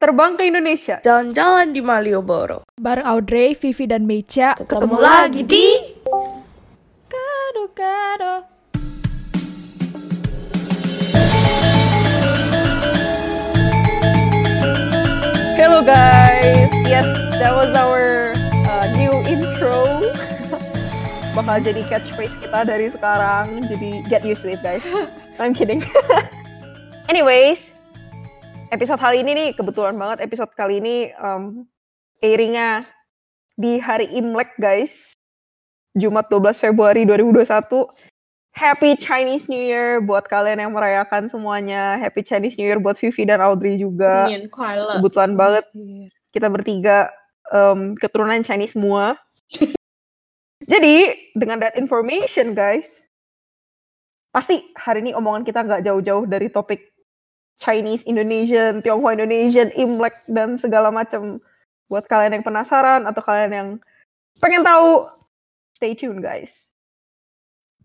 terbang ke Indonesia. Jalan-jalan di Malioboro. Bareng Audrey, Vivi, dan Mecha. Ketemu lagi di Kado Kado. Hello guys, yes, that was our uh, new intro. Bakal jadi catchphrase kita dari sekarang, jadi get used to it guys. I'm kidding. Anyways, episode kali ini nih kebetulan banget episode kali ini um, airingnya di hari Imlek guys. Jumat 12 Februari 2021. Happy Chinese New Year buat kalian yang merayakan semuanya. Happy Chinese New Year buat Vivi dan Audrey juga. Kebetulan banget kita bertiga um, keturunan Chinese semua. Jadi dengan that information guys, pasti hari ini omongan kita nggak jauh-jauh dari topik Chinese Indonesian, Tionghoa Indonesian, Imlek dan segala macam. Buat kalian yang penasaran atau kalian yang pengen tahu, stay tune guys.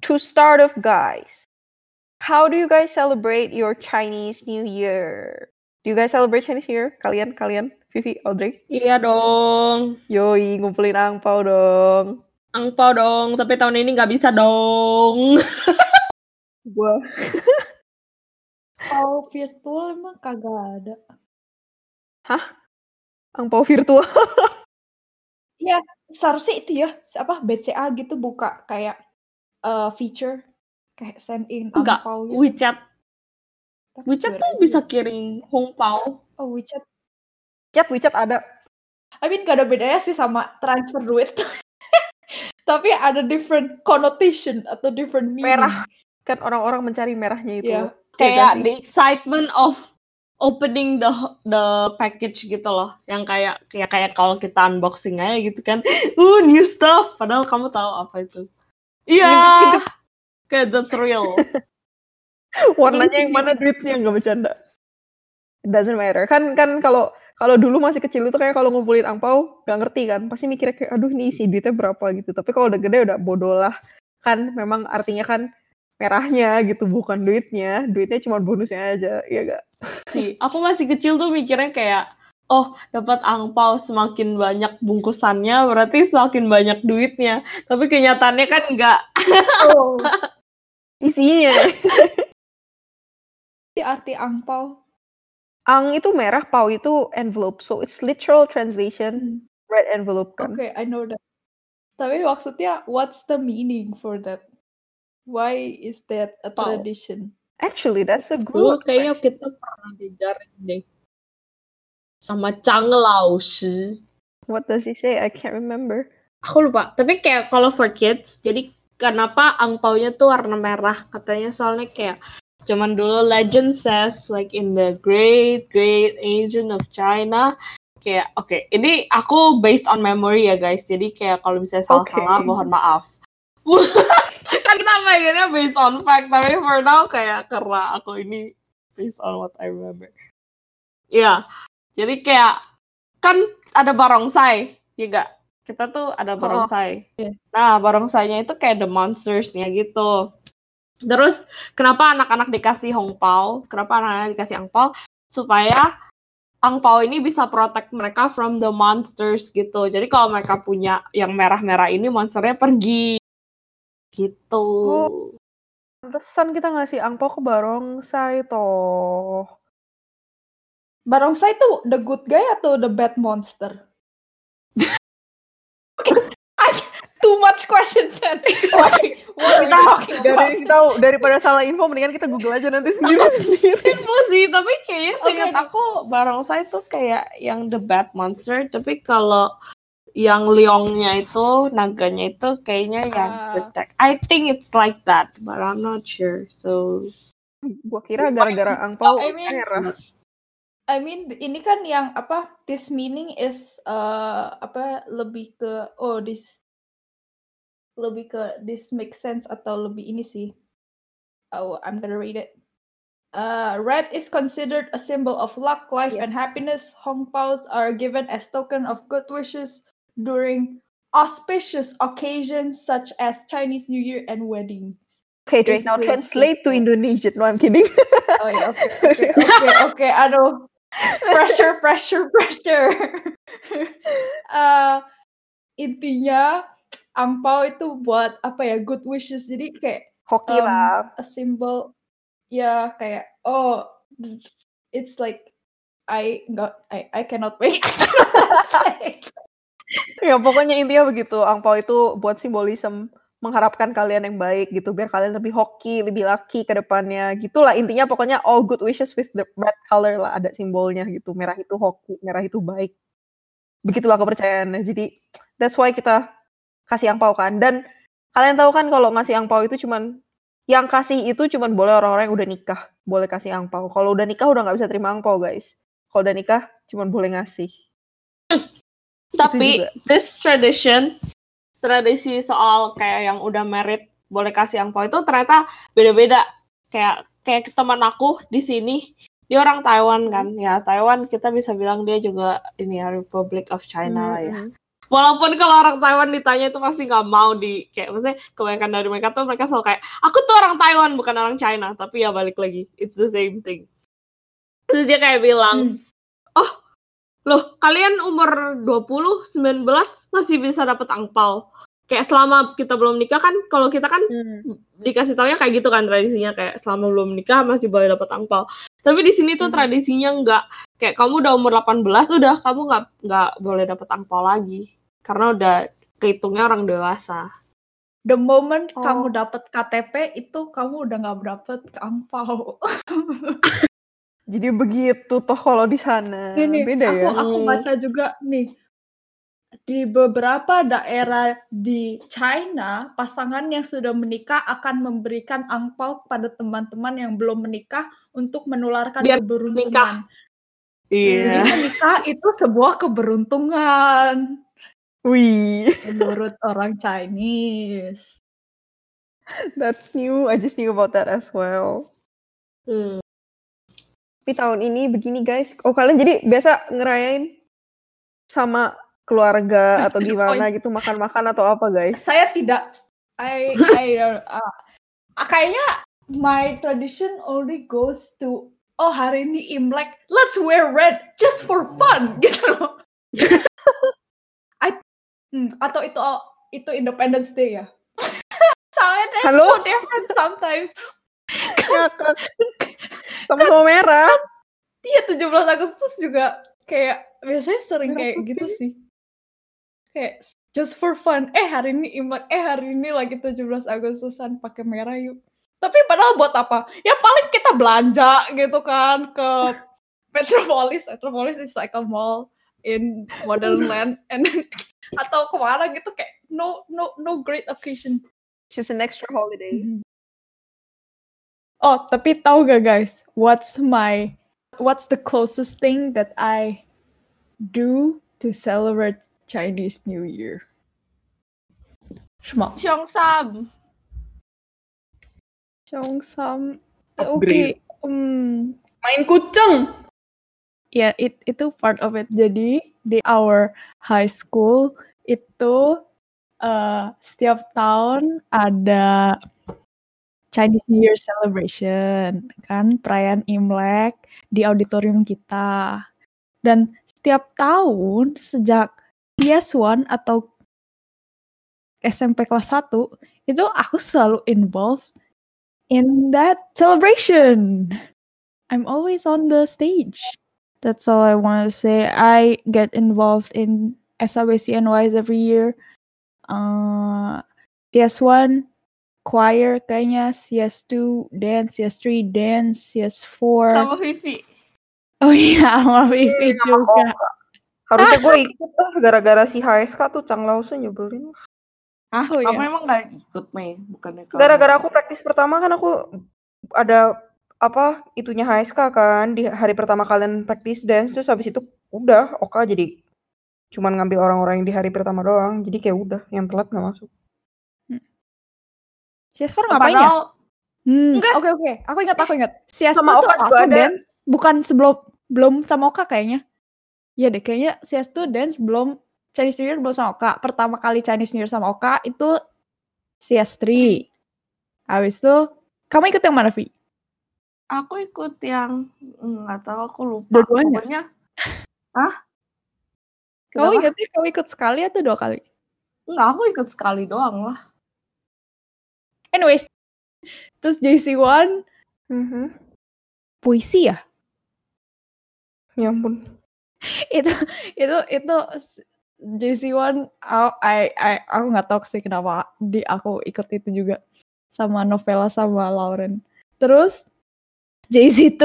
To start off guys, how do you guys celebrate your Chinese New Year? Do you guys celebrate Chinese New Year? Kalian, kalian, Vivi, Audrey? Iya dong. Yoi, ngumpulin angpau dong. Angpau dong, tapi tahun ini nggak bisa dong. Gua Kalau virtual emang kagak ada. angpau virtual. Seharusnya itu ya, apa BCA gitu buka kayak eh, feature kayak send in Enggak, angpau gitu. WeChat. That's WeChat tuh idea. bisa kirim hongpao. Oh WeChat. Chat WeChat ada. I mean gak ada bedanya sih sama transfer duit. Tapi ada different connotation atau different meaning. Merah. Kan orang-orang mencari merahnya itu. Iya. Kayak the excitement of opening the the package gitu loh. Yang kayak kayak kayak kalau kita unboxing aja gitu kan. Uh, new stuff. Padahal kamu tahu apa itu. Iya. Gitu-gitu. Kayak that's real. warnanya yang mana duitnya nggak bercanda It doesn't matter kan kan kalau kalau dulu masih kecil itu kayak kalau ngumpulin angpau nggak ngerti kan pasti mikirnya kayak aduh nih isi duitnya berapa gitu tapi kalau udah gede udah bodoh lah kan memang artinya kan merahnya gitu bukan duitnya duitnya cuma bonusnya aja ya gak sih. Aku masih kecil tuh mikirnya kayak oh dapat angpau semakin banyak bungkusannya berarti semakin banyak duitnya. Tapi kenyataannya kan enggak. oh. isinya Arti arti angpau. ang itu merah pau itu envelope so it's literal translation red envelope kan Oke, I know that. Tapi maksudnya, what's the meaning for that? Why is that a Pau. tradition? actually that's a Dulu good kayaknya kita pernah diajarin deh sama Chang Lao Shi. what does he say I can't remember Aku lupa. Tapi kayak kalau for kids, jadi kenapa angpaunya tuh warna merah? Katanya soalnya kayak zaman dulu legend says like in the great great ancient of China kayak oke ini aku based on memory ya guys jadi kayak kalau misalnya salah-salah Oke. mohon maaf kan kita pengennya based on fact tapi for now kayak karena aku ini based on what I remember. Ya jadi kayak kan ada barongsai ya gak kita tuh ada barongsai. Iya. nah barongsainya itu kayak the monstersnya gitu. Terus kenapa anak-anak dikasih hongpao kenapa anak-anak dikasih angpao supaya angpao ini bisa protect mereka from the monsters gitu. Jadi kalau mereka punya yang merah-merah ini monsternya pergi gitu Oh. Pantesan kita ngasih angpau ke barongsai toh. Barongsai itu the good guy atau the bad monster? I- Too much questions. What are we Kita dari kita daripada salah info mendingan kita Google aja nanti sendiri sendiri. info sih tapi kayaknya seingat oke. aku barongsai itu kayak yang the bad monster tapi kalau yang liongnya itu naganya itu kayaknya yang Ah. protect I think it's like that but I'm not sure so Gua kira gara-gara angpau I mean- merah. I mean ini kan yang apa this meaning is uh, apa lebih ke oh this lebih ke this makes sense atau lebih ini sih oh I'm gonna read it uh, red is considered a symbol of luck life and Yes. happiness Hong Paos are given as token of good wishes during auspicious occasions such as Chinese New Year and weddings Okay, Dre, now translate to. Indonesian. No, I'm kidding. oh ya okay, okay, oke oke aduh pressure, pressure, pressure. Eh, intinya angpau itu buat apa ya good wishes jadi kayak Hoki um, lah. a symbol ya kayak oh it's like I got I I cannot wait. I cannot. Ya pokoknya intinya begitu. Angpau itu buat simbolisme mengharapkan kalian yang baik gitu biar kalian lebih hoki, lebih lucky ke depannya. Gitulah intinya pokoknya all good wishes with the red color lah ada simbolnya gitu. Merah itu hoki, merah itu baik. Begitulah kepercayaannya. Jadi that's why kita kasih angpau kan. Dan kalian tahu kan kalau ngasih angpau itu cuman yang kasih itu cuman boleh orang-orang yang udah nikah boleh kasih angpau. Kalau udah nikah udah nggak bisa terima angpau guys. Kalau udah nikah cuman boleh ngasih. Tapi this tradition, tradisi soal kayak yang udah merit boleh kasih angpau itu ternyata beda-beda. Kayak kayak teman aku di sini, dia orang Taiwan kan. Ya Taiwan kita bisa bilang dia juga ini ya Republic of China lah ya. Walaupun kalau orang Taiwan ditanya itu pasti nggak mau di kayak maksudnya kebanyakan dari mereka tuh mereka selalu kayak aku tuh orang Taiwan bukan orang China tapi ya balik lagi it's the same thing. Terus dia kayak bilang, Hmm. Loh kalian umur 20, 19 masih bisa dapat angpau. Kayak selama kita belum nikah kan kalau kita kan Hmm. dikasih taunya kayak gitu kan tradisinya kayak selama belum nikah masih boleh dapat angpau. Tapi di sini tuh Hmm. tradisinya enggak kayak kamu udah umur 18 udah kamu nggak nggak boleh dapat angpau lagi karena udah kehitungnya orang dewasa. The moment Oh. kamu dapat KTP itu kamu udah nggak dapat angpau. Jadi begitu toh kalau di sana. Ini Beda aku ya. aku baca juga nih di beberapa daerah di China pasangan yang sudah menikah akan memberikan angpau kepada teman-teman yang belum menikah untuk menularkan Biar keberuntungan. nikah. Jadi menikah itu sebuah keberuntungan Wih, menurut orang Chinese. that's new. I just knew about that as well. Hmm. Tapi tahun ini begini guys. Oh kalian jadi biasa ngerayain sama keluarga atau gimana gitu makan-makan atau apa guys? Saya tidak I I don't- uh, uh, kayaknya my tradition only goes to oh hari ini Imlek, let's wear red just for fun gitu loh. I, hmm, atau itu itu Independence Day ya? Soalnya Halo? so different sometimes. Sama-sama merah. Iya 17 Agustus juga kayak biasanya sering Merah kayak putih. gitu sih. Kayak just for fun. Eh hari ini Imlek, eh hari ini lagi 17 Agustusan pakai merah yuk. Tapi padahal buat apa? Ya paling kita belanja gitu kan ke Metropolis. Metropolis is like a mall in Wonderland and then, atau ke mana gitu kayak no no no great occasion. Just an extra holiday. Oh, tapi tahu gak guys, what's my what's the closest thing that I do to celebrate Chinese New Year? 什么？Cheongsam. Cheongsam. Upgrade. Oke, hmm, Main kucing. ya it, itu part of it. Jadi di our high school itu eh, setiap tahun ada Chinese New Year celebration kan perayaan Imlek di auditorium kita. Dan setiap tahun sejak PS1 atau SMP kelas 1 itu aku selalu involved in that celebration. I'm always on the stage. That's all I want to say. I get involved in SABC NYS every year. Uh, CS1 choir kayaknya, CS2 dance, CS3 dance, CS4. Sama Vivi. Oh iya, sama Vivi juga. Harusnya gue ikut lah gara-gara si HSK tuh Chang Lause nyebelin. Ah, Oh, kamu iya. emang gak ikut, Mei? Bukannya kamu. Gara-gara aku praktis pertama kan aku ada apa itunya HSK kan di hari pertama kalian praktis dance terus habis itu udah Oka jadi cuman ngambil orang-orang yang di hari pertama doang jadi kayak udah yang telat nggak masuk CS4 ngapain ya? Hmm, Enggak. oke oke. Aku ingat aku ingat. CS2 Sama tuh Oka aku ada. dance bukan sebelum belum sama Oka kayaknya. Iya deh, kayaknya CS2 dance belum Chinese New Year belum sama Oka. Pertama kali Chinese New Year sama Oka itu CS3. Habis itu kamu ikut yang mana, Vi? Aku ikut yang nggak tahu aku lupa. Dua-duanya? Pokoknya Hah? Kamu ingatnya kamu ikut sekali atau dua kali? Enggak, aku ikut sekali doang lah. Anyways, terus JC1 Mhm. puisi ya? Ya ampun. itu itu itu JC1 I, I, I aku nggak tahu sih kenapa di aku ikut itu juga sama novela sama Lauren. Terus JC2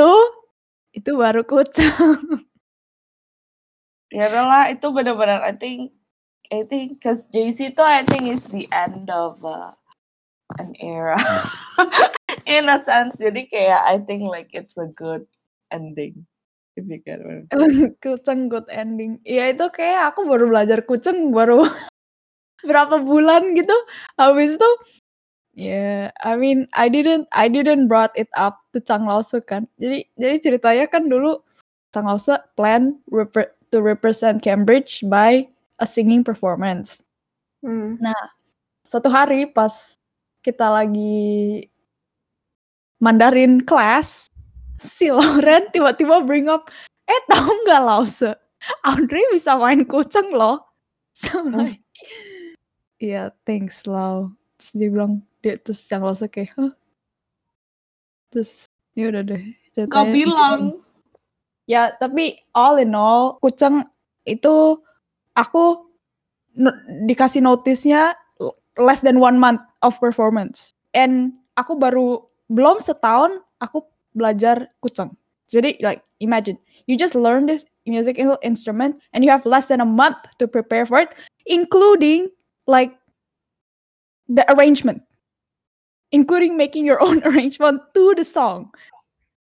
itu baru kucing. Ya udahlah, itu benar-benar I think I think cause JC itu I think is the end of uh, an era. In a sense, jadi kayak I think like it's a good ending. If you get what I'm saying. kucing good ending. Iya itu kayak aku baru belajar kucing baru berapa bulan gitu. Habis itu ya I mean I didn't I didn't brought it up to Chang Lao-su kan. Jadi jadi ceritanya kan dulu Chang Lao-su plan repre- to represent Cambridge by a singing performance. Hmm. Suatu hari pas kita lagi Mandarin kelas, si Lauren tiba-tiba bring up, eh tahu nggak Lause? Audrey bisa main kucing loh. So I'm like, iya thanks Lau. Terus dia bilang, dia terus yang Lause kayak, Hah? Terus ya udah deh. Gak ceritanya bilang. Ya, tapi all in all, Kuceng itu aku no- dikasih notice-nya l- less than one month of performance. And aku baru belum setahun aku belajar Kuceng. Jadi like imagine you just learn this musical instrument and you have less than a month to prepare for it, including like the arrangement, including making your own arrangement to the song.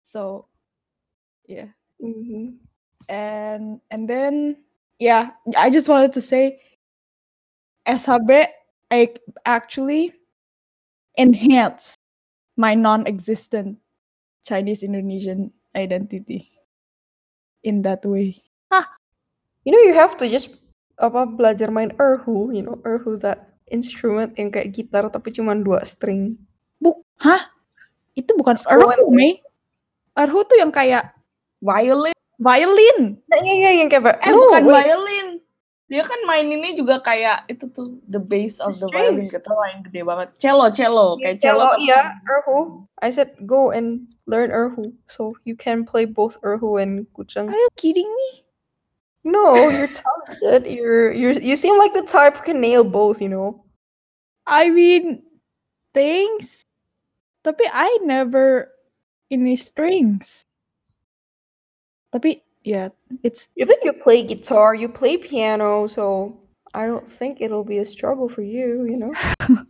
So, yeah Mhm. and and then yeah i just wanted to say shb I actually enhance my non-existent chinese indonesian identity in that way You know you have to just apa belajar main erhu, you know erhu that instrument yang kayak gitar tapi cuma dua string. Buk, hah? Itu bukan erhu, Mei. Erhu tuh yang kayak Violin. violin. Nah, iya iya yang kayak Eh no, bukan wait. violin. Dia kan maininnya juga kayak itu tuh the base of the violin Strings. gitu lah yang gede banget. Cello, cello, kayak cello. Iya, erhu. I said go and learn erhu, so you can play both erhu and kucheng. Are you kidding me? No, you're talented. You're you're you seem like the type who can nail both. You know. I mean, thanks. Tapi I never ini strings. Tapi ya, it's You think you play guitar, you play piano, so I don't think it'll be a struggle for you. You know.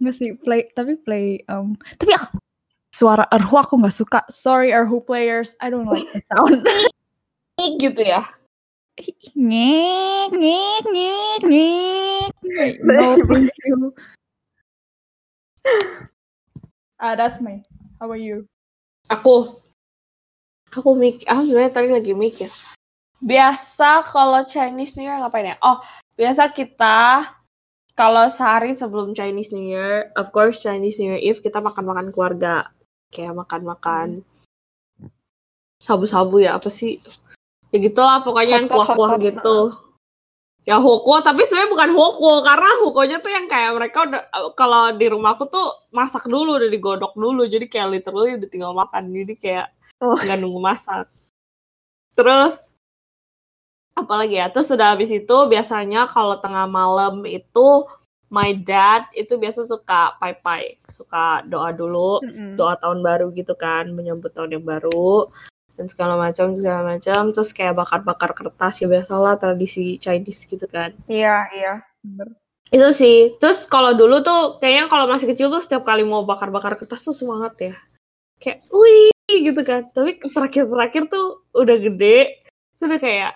nggak sih play tapi play um tapi aku suara erhu aku nggak suka. Sorry erhu players, I don't like the sound. gitu ya. ngek ngek ngek ngek. No, thank you. Ah, that's me. How about you? Aku aku mik aku sebenarnya tadi lagi mikir. Biasa kalau Chinese New Year ngapain ya? Oh, biasa kita kalau sehari sebelum Chinese New Year, of course Chinese New Year Eve kita makan-makan keluarga. Kayak makan-makan sabu-sabu ya, apa sih? Ya gitulah pokoknya yang kuah-kuah gitu. Ya hoko, tapi sebenarnya bukan hoko karena hokonya tuh yang kayak mereka udah kalau di rumahku tuh masak dulu udah digodok dulu jadi kayak literally udah tinggal makan jadi kayak Oh. nggak nunggu masak. Terus apalagi ya? Terus sudah habis itu biasanya kalau tengah malam itu my dad itu biasa suka pai-pai, suka doa dulu, Mm-mm. doa tahun baru gitu kan, menyambut tahun yang baru dan segala macam segala macam. Terus kayak bakar-bakar kertas ya biasalah tradisi Chinese gitu kan. Iya iya. itu sih. Terus kalau dulu tuh kayaknya kalau masih kecil tuh setiap kali mau bakar-bakar kertas tuh semangat ya. Kayak wih gitu kan. Tapi terakhir-terakhir tuh udah gede. Terus udah kayak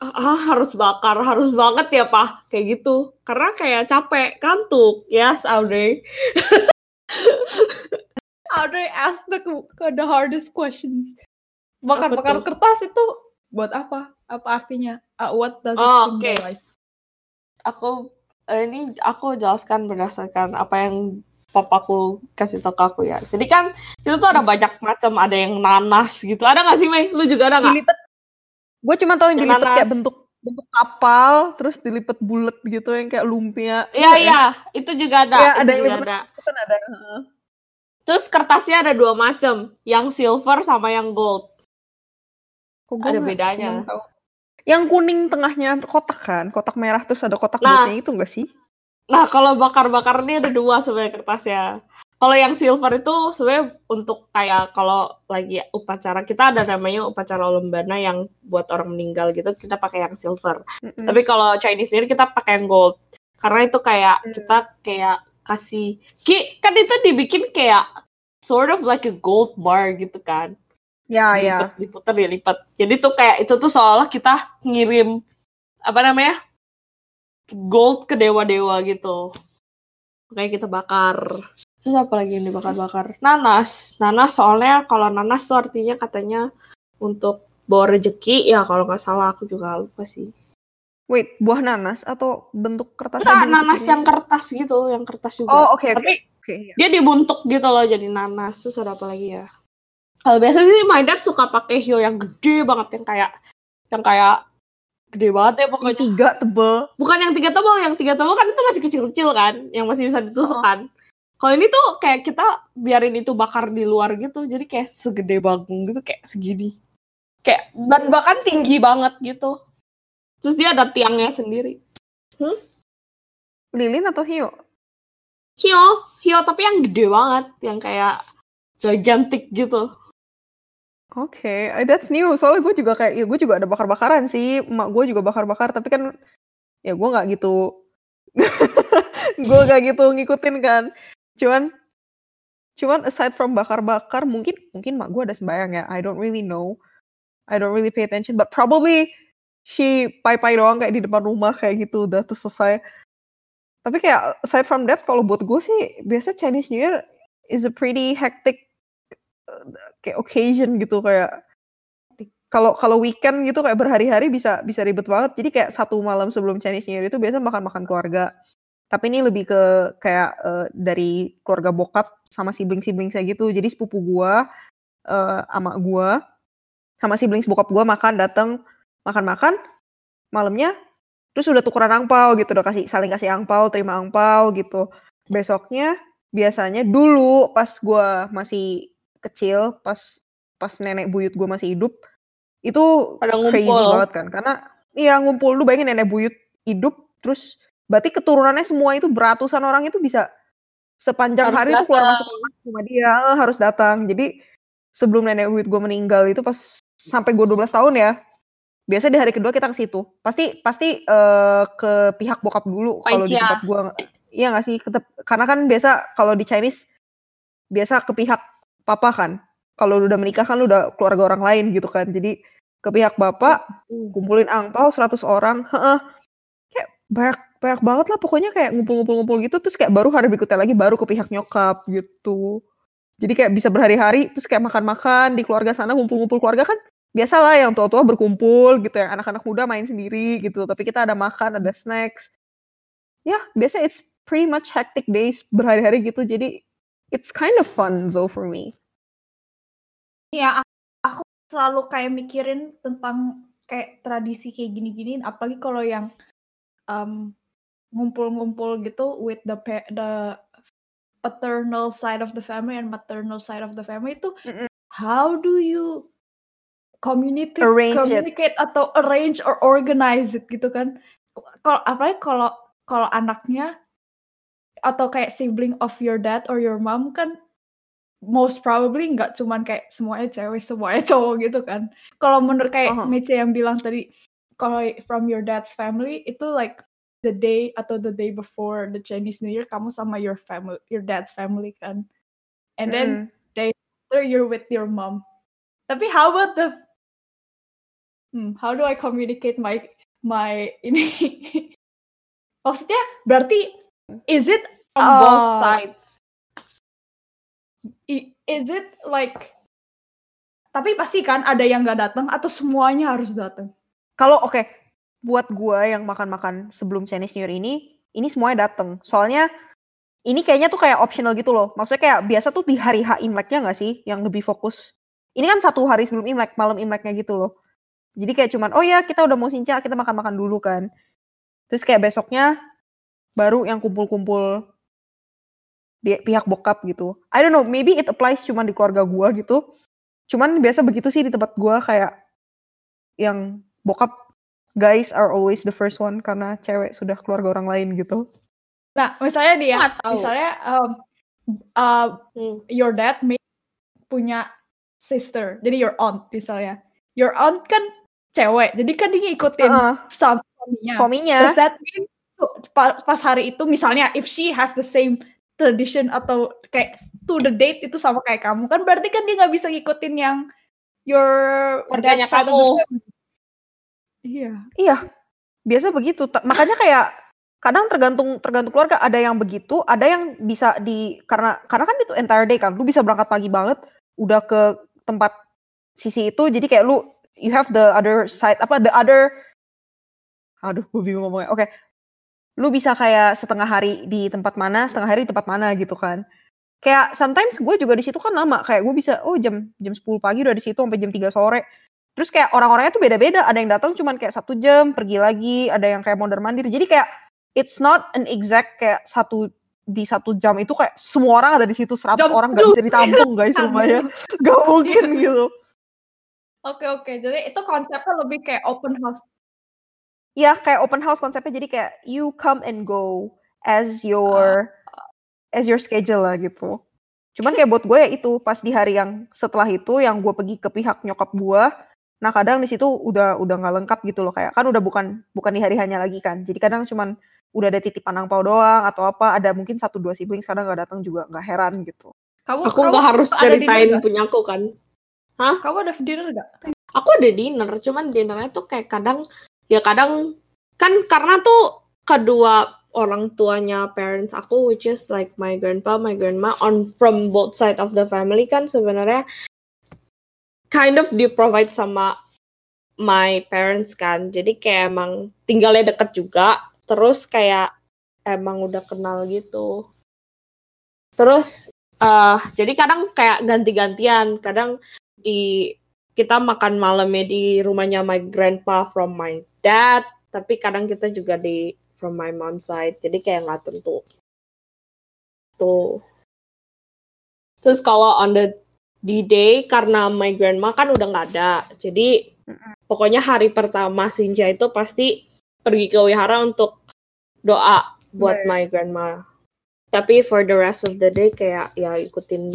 ah ah, harus bakar harus banget ya pak. Kayak gitu. Karena kayak capek kantuk yes Audrey Audrey ask the the hardest questions. Bakar-bakar kertas itu buat apa? Apa artinya? Uh, what does it Oh, symbolize? aku eh, ini aku jelaskan berdasarkan apa yang papaku kasih tau ke aku ya. Jadi kan itu tuh ada banyak macam, ada yang nanas gitu. Ada nggak sih Mei? Lu juga ada nggak? Dilipet. Gue cuma tahu yang Yang dilipet kayak bentuk bentuk kapal, terus dilipet bulat gitu yang kayak lumpia. Iya iya, itu juga ada. Iya, itu ada yang juga lipet. ada. Itu kan ada. Terus kertasnya ada dua macam, yang silver sama yang gold. Kok Ada bedanya. tahu. Yang kuning tengahnya kotak kan, kotak merah terus ada kotak Nah. bulatnya itu enggak sih? Nah, kalau bakar-bakar ini ada dua sebenarnya kertasnya. Kalau yang silver itu sebenarnya untuk kayak kalau lagi upacara kita ada namanya upacara lembana yang buat orang meninggal gitu kita pakai yang silver. Mm-mm. Tapi kalau Chinese Year kita pakai yang gold. Karena itu kayak Hmm. kita kayak kasih Ki, kan itu dibikin kayak sort of like a gold bar gitu kan. ya ya. Dilipat, diputar, dilipat. Jadi tuh kayak itu tuh seolah kita ngirim apa namanya? gold ke dewa-dewa gitu. Kayak kita bakar. Terus apa lagi yang dibakar-bakar? Nanas. Nanas soalnya kalau nanas tuh artinya katanya untuk bawa rezeki. Ya kalau nggak salah aku juga lupa sih. Wait, buah nanas atau bentuk kertas? Aja nanas gitu? yang kertas gitu, yang kertas juga. Oh, oke oke. Tapi Oke, iya. dia dibuntuk gitu loh jadi nanas. Terus ada apa lagi ya? Kalau biasa sih my dad suka pakai hiyo yang gede banget yang kayak yang kayak gede banget ya Yang pokoknya. tiga tebel. Bukan yang tiga tebal, yang tiga tebal kan itu masih kecil-kecil kan, yang masih bisa ditusuk kan. Kalau ini tuh kayak kita biarin itu bakar di luar gitu, jadi kayak segede bagong gitu, kayak segini. Kayak dan bahkan tinggi banget gitu. Terus dia ada tiangnya sendiri. Lilin atau Hio? Hio, hio tapi yang gede banget, yang kayak gigantic gitu. Oke, eh, that's new. Soalnya gue juga kayak, ya gue juga ada bakar-bakaran sih. Emak gue juga bakar-bakar, tapi kan ya gue nggak gitu. gue nggak gitu ngikutin kan. Cuman, cuman aside from bakar-bakar, mungkin mungkin mak gue ada sembayang ya. I don't really know. I don't really pay attention, but probably she pai-pai doang kayak di depan rumah kayak gitu udah tuh selesai. Tapi kayak aside from that, kalau buat gue sih biasa Chinese New Year is a pretty hectic uh, kayak occasion gitu kayak kalau kalau weekend gitu kayak berhari-hari bisa bisa ribet banget. Jadi kayak satu malam sebelum Chinese New Year itu biasa makan-makan keluarga. Tapi ini lebih ke kayak eh, dari keluarga bokap sama sibling-sibling saya gitu. Jadi sepupu gua eh ama gua sama siblings bokap gua makan datang makan-makan malamnya terus udah tukeran angpau gitu udah kasih saling kasih angpau terima angpau gitu. Besoknya biasanya dulu pas gua masih kecil pas pas nenek buyut gua masih hidup itu Pada crazy ngumpul. banget kan karena iya ngumpul lu bayangin nenek buyut hidup terus berarti keturunannya semua itu beratusan orang itu bisa sepanjang Harus hari itu keluar masuk rumah dia eh, harus datang. Jadi sebelum nenek buyut gue meninggal itu pas sampai gue 12 tahun ya biasa di hari kedua kita ke situ. Pasti pasti eh, ke pihak bokap dulu kalau di Paicia. tempat gue iya nggak sih? Ketep- karena kan biasa kalau di Chinese biasa ke pihak papa kan. Kalau udah menikah kan lu udah keluarga orang lain gitu kan. Jadi ke pihak bapak kumpulin angpau 100 orang. Heeh. Kayak banyak banyak banget lah pokoknya kayak ngumpul-ngumpul-ngumpul gitu. Terus kayak baru hari berikutnya lagi baru ke pihak nyokap gitu. Jadi kayak bisa berhari-hari terus kayak makan-makan di keluarga sana ngumpul-ngumpul keluarga kan biasa lah yang tua-tua berkumpul gitu yang anak-anak muda main sendiri gitu tapi kita ada makan ada snacks ya biasa it's pretty much hectic days berhari-hari gitu jadi it's kind of fun though for me Ya, aku selalu kayak mikirin tentang kayak tradisi kayak gini-gini, apalagi kalau yang um, ngumpul-ngumpul gitu with the the paternal side of the family and maternal side of the family itu Mm-mm. how do you communicate Arrange it. communicate atau arrange or organize it gitu kan kalau apalagi kalau kalau anaknya atau kayak sibling of your dad or your mom kan most probably nggak cuman kayak semuanya cewek semuanya cowok gitu kan kalau menurut kayak Aha. Mece yang bilang tadi kalau from your dad's family itu like the day atau the day before the Chinese New Year kamu sama your family your dad's family kan and then Mm. after you're with your mom tapi how about the hmm, how do I communicate my my ini maksudnya berarti is it From both Ah. sides. is it like tapi pasti kan ada yang nggak datang atau semuanya harus datang Kalau oke, buat gua yang makan-makan sebelum Chinese New Year ini, ini semuanya dateng. Soalnya ini kayaknya tuh kayak optional gitu loh. Maksudnya kayak biasa tuh di hari H Imleknya nggak sih yang lebih fokus. Ini kan satu hari sebelum Imlek, malam Imleknya gitu loh. Jadi kayak cuman, oh ya kita udah mau sinca, kita makan-makan dulu kan. Terus kayak besoknya baru yang kumpul-kumpul di pihak bokap gitu. I don't know, maybe it applies cuman di keluarga gua gitu. Cuman biasa begitu sih di tempat gua kayak yang bokap guys are always the first one karena cewek sudah keluarga orang lain gitu. Nah, misalnya dia, tahu. misalnya um, uh, Hmm. your dad may punya sister, jadi your aunt misalnya. Your aunt kan cewek, jadi kan dia ngikutin Heeh, sama suaminya. suaminya. Does that mean so, pa- pas hari itu misalnya if she has the same tradition atau kayak to the date itu sama kayak kamu kan berarti kan dia nggak bisa ngikutin yang your Keluarganya kamu. Iya. Iya, biasa begitu. Makanya kayak kadang tergantung tergantung keluarga. Ada yang begitu, ada yang bisa di karena karena kan itu entire day kan. Lu bisa berangkat pagi banget, udah ke tempat sisi itu. Jadi kayak lu you have the other side apa the other. Aduh, gue bingung ngomongnya. Oke, lu bisa kayak setengah hari di tempat mana, setengah hari di tempat mana gitu kan. Kayak sometimes gue juga di situ kan lama. Kayak gue bisa oh jam jam 10 pagi udah di situ sampai jam 3 sore. Terus kayak orang-orangnya tuh beda-beda. Ada yang datang cuman kayak satu jam, pergi lagi. Ada yang kayak mondar mandir. Jadi kayak it's not an exact kayak satu di satu jam itu kayak semua orang ada di situ 100 Jam orang nggak bisa ditampung guys rumahnya nggak mungkin gitu Oke oke. Jadi itu konsepnya lebih kayak open house. ya kayak open house konsepnya. Jadi kayak you come and go as your as your schedule lah gitu. Cuman kayak buat gue ya itu pas di hari yang setelah itu yang gue pergi ke pihak nyokap gue nah kadang di situ udah udah nggak lengkap gitu loh. Kayak kan udah bukan bukan di hari hanya lagi kan. Jadi kadang cuman udah ada titipan angpau doang atau apa. Ada mungkin satu dua siblings kadang nggak datang juga nggak heran gitu. Kamu Aku nggak harus ceritain punya aku kan. Kamu ada dinner nggak? Aku ada dinner, cuman dinernya tuh kayak kadang ya kadang kan karena tuh kedua orang tuanya parents aku which is like my grandpa, my grandma on from both side of the family kan sebenarnya kind of di provide sama my parents kan. Jadi kayak emang tinggalnya deket juga, terus kayak emang udah kenal gitu. Terus eh jadi kadang kayak ganti-gantian, kadang di kita makan malamnya di rumahnya my grandpa from my dad, tapi kadang kita juga di from my mom side, jadi kayak nggak tentu. Tuh. Terus kalau on the D-Day karena my grandma kan udah nggak ada, jadi pokoknya hari pertama Sinja itu pasti pergi ke wihara untuk doa buat Right. my grandma. Tapi for the rest of the day kayak ya ikutin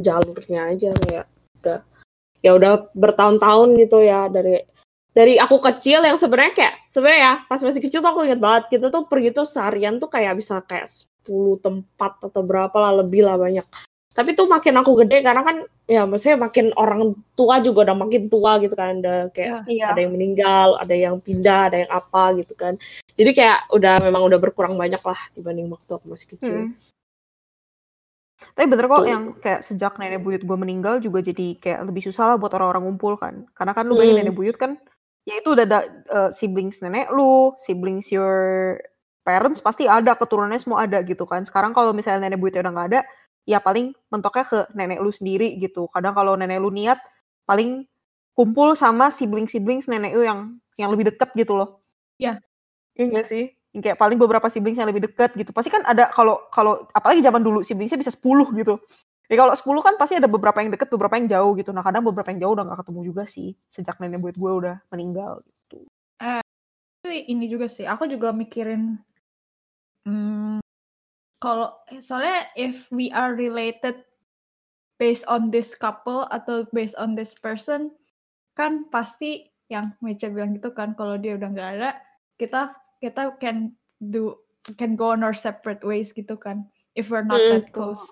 jalurnya aja kayak udah ya udah bertahun-tahun gitu ya dari dari aku kecil yang sebenarnya kayak sebenarnya ya pas masih kecil tuh aku inget banget kita tuh pergi tuh seharian tuh kayak bisa kayak 10 tempat atau berapa lah lebih lah banyak. Tapi tuh makin aku gede karena kan ya maksudnya makin orang tua juga udah makin tua gitu kan udah kayak iya. Ada yang meninggal ada yang pindah ada yang apa gitu kan. Jadi kayak udah memang udah berkurang banyak lah dibanding waktu aku masih kecil. Mm. Tapi bener kok Tuh. yang kayak sejak nenek buyut gue meninggal juga jadi kayak lebih susah lah buat orang-orang ngumpul kan. Karena kan lu bayangin Hmm. nenek buyut kan, ya itu udah ada eh, siblings nenek lu, siblings your parents pasti ada, keturunannya semua ada gitu kan. Sekarang kalau misalnya nenek buyutnya udah nggak ada, ya paling mentoknya ke nenek lu sendiri gitu. Kadang kalau nenek lu niat, paling kumpul sama siblings-siblings nenek lu yang yang lebih deket gitu loh. Iya. Iya nggak sih? Yang kayak paling beberapa siblings yang lebih deket gitu. Pasti kan ada kalau kalau apalagi zaman dulu siblingsnya bisa 10 gitu. Ya kalau 10 kan pasti ada beberapa yang deket, beberapa yang jauh gitu. Nah kadang beberapa yang jauh udah nggak ketemu juga sih sejak nenek buyut gue udah meninggal gitu. Tapi ini juga sih, aku juga mikirin hmm, kalau eh, soalnya if we are related based on this couple atau based on this person, kan pasti yang Mecha bilang gitu kan, kalau dia udah nggak ada, kita kita can do can go on our separate ways gitu kan, if we're not Hmm, that close.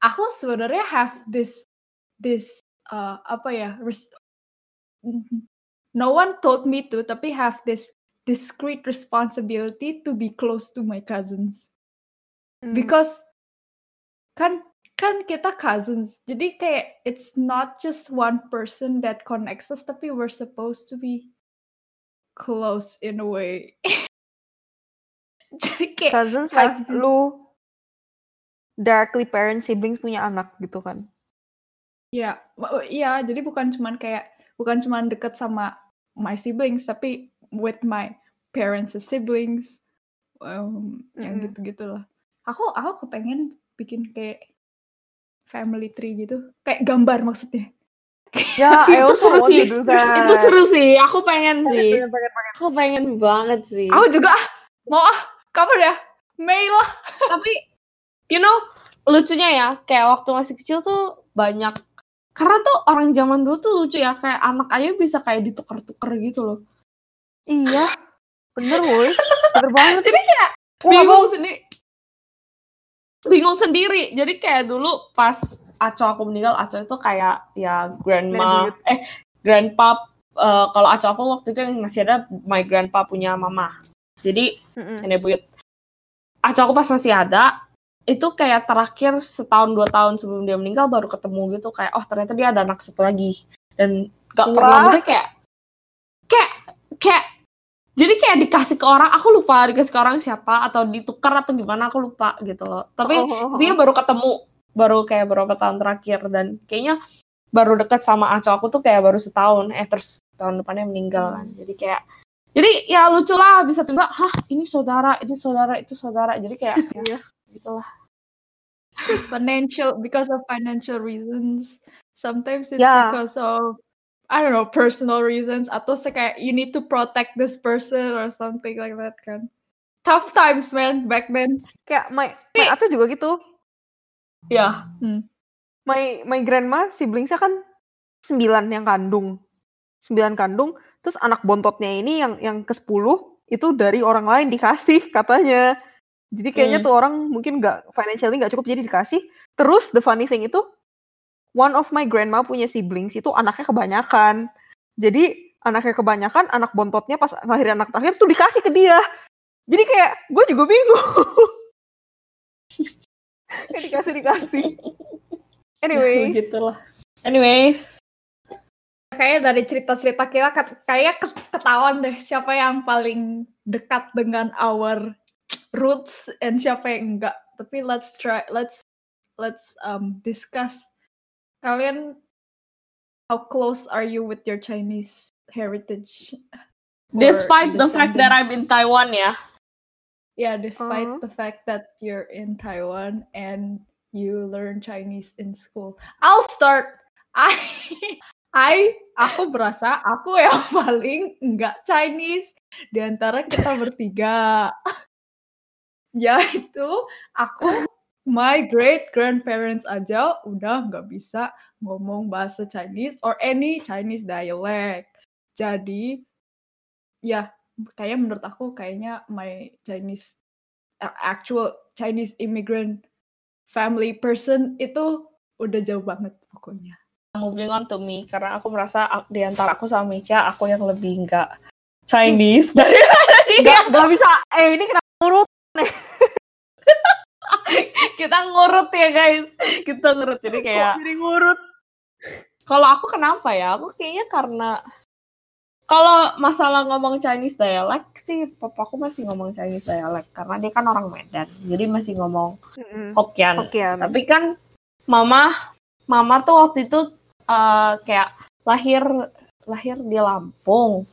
Aku sebenarnya have this this uh, apa ya res- no one told me to tapi have this discrete responsibility to be close to my cousins Hmm. because kan kan kita cousins jadi kayak it's not just one person that connects us tapi we're supposed to be close in a way jadi kayak cousins have like this- lu directly parent siblings punya anak gitu kan. Iya, ma- iya. Jadi bukan cuman kayak bukan cuman deket sama my siblings, tapi with my parents' siblings, um, yang Mm-mm. gitu-gitu lah. Aku aku kepengen bikin kayak family tree gitu, kayak gambar maksudnya. Ya, itu seru sih. Itu seru sih. Aku pengen sih. Pengen, pengen, pengen. Aku pengen banget sih. Aku juga ah, mau ah, kapan ya? Mei lah. Tapi you know, lucunya ya, kayak waktu masih kecil tuh banyak karena tuh orang zaman dulu tuh lucu ya, kayak anak aja bisa kayak ditukar-tukar gitu loh. Iya, bener woi. Bener banget. Jadi kayak Wah, bingung sendiri. Bingung sendiri. Jadi kayak dulu pas Aco aku meninggal, Aco itu kayak ya grandma, eh grandpa. eh, kalau Aco aku waktu itu masih ada my grandpa punya mama. Jadi nenek buyut. Aco aku pas masih ada, itu kayak terakhir setahun dua tahun sebelum dia meninggal baru ketemu gitu kayak oh ternyata dia ada anak satu lagi dan gak pernah Wah. maksudnya kayak kayak kayak jadi kayak dikasih ke orang aku lupa dikasih ke orang siapa atau ditukar atau gimana aku lupa gitu loh tapi Oh, oh, oh. dia baru ketemu baru kayak beberapa tahun terakhir dan kayaknya baru deket sama Aco aku tuh kayak baru setahun eh terus tahun depannya meninggal kan jadi kayak jadi ya lucu lah bisa tiba hah ini saudara ini saudara itu saudara jadi kayak ya gitulah It's financial because of financial reasons. Sometimes it's Yeah. because of I don't know personal reasons atau se- kayak you need to protect this person or something like that kan. Tough times man back then. Kayak my, my atau juga gitu. ya My my grandma siblingsnya kan sembilan yang kandung. Sembilan kandung, terus anak bontotnya ini yang yang ke sepuluh itu dari orang lain dikasih katanya. Jadi kayaknya Hmm. tuh orang mungkin nggak financially nggak cukup jadi dikasih. Terus the funny thing itu one of my grandma punya siblings itu anaknya kebanyakan. Jadi anaknya kebanyakan, anak bontotnya pas lahir anak terakhir tuh dikasih ke dia. Jadi kayak gue juga bingung. Dikasih dikasih. Anyway, gitulah anyways Kayaknya dari cerita-cerita kita kayak ke- ketahuan deh siapa yang paling dekat dengan our roots and siapa yang enggak. Tapi let's try let's let's um discuss kalian how close are you with your Chinese heritage? despite the fact that I'm in Taiwan ya Yeah, despite Uh-huh. the fact that you're in Taiwan and you learn Chinese in school. I'll start. I I aku berasa aku yang paling enggak Chinese di antara kita bertiga. Yaitu aku my great grandparents aja udah nggak bisa ngomong bahasa Chinese or any Chinese dialect. Jadi ya kayak menurut aku kayaknya my Chinese actual Chinese immigrant family person itu udah jauh banget pokoknya. Moving on to me karena aku merasa di antara aku sama Micha aku yang lebih enggak Chinese dari nggak nggak bisa. Eh ini kenapa urut? kita ngurut ya guys kita ngurut jadi kayak jadi ngurut? kalau aku kenapa ya aku kayaknya karena kalau masalah ngomong Chinese dialect sih papaku masih ngomong Chinese dialect karena dia kan orang Medan jadi masih ngomong. Hokkien Hokkien. tapi kan mama mama tuh waktu itu eh, kayak lahir lahir di Lampung.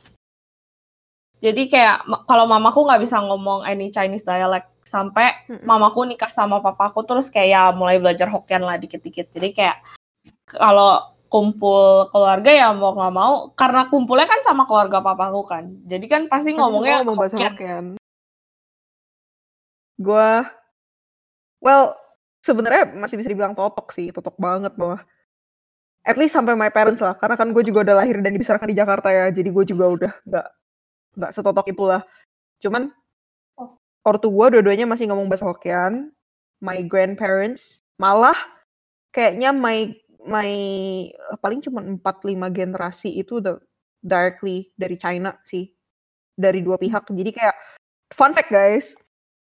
Jadi kayak kalau mamaku nggak bisa ngomong any Chinese dialect sampai mamaku nikah sama papaku terus kayak ya mulai belajar Hokkien lah dikit-dikit. Jadi kayak kalau kumpul keluarga ya mau nggak mau karena kumpulnya kan sama keluarga papaku kan. Jadi kan pasti Pasti ngomongnya ngomong bahasa Hokkien. Hokkien. Gua, well, sebenarnya masih bisa dibilang totok sih, totok banget bahwa at least sampai my parents lah, karena kan gue juga udah lahir dan dibesarkan di Jakarta ya, jadi gue juga udah nggak nggak setotok itulah. Cuman Oh. ortu gue dua-duanya masih ngomong bahasa Hokkien. My grandparents malah kayaknya my my paling cuma 4 5 generasi itu udah directly dari China sih. Dari dua pihak. Jadi kayak fun fact guys,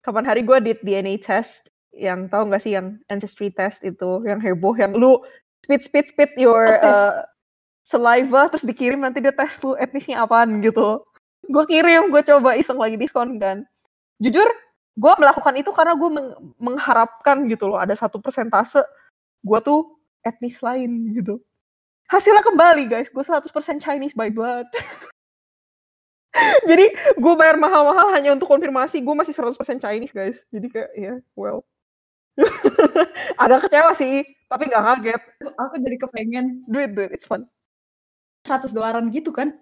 kapan hari gue did DNA test yang tahu nggak sih yang ancestry test itu yang heboh yang lu spit spit spit your Oh, uh, saliva terus dikirim nanti dia tes lu etnisnya apaan gitu. Gue kirim, gue coba iseng lagi diskon kan. Jujur gue melakukan itu karena gue meng- mengharapkan gitu loh ada satu persentase gue tuh etnis lain gitu. Hasilnya kembali guys. Gue 100% Chinese by blood. Jadi gue bayar mahal-mahal hanya untuk konfirmasi. Gue masih 100% Chinese guys. Jadi kayak ya well agak kecewa sih tapi nggak kaget Aku jadi kepengen duit duit it's fun 100 dolaran gitu kan.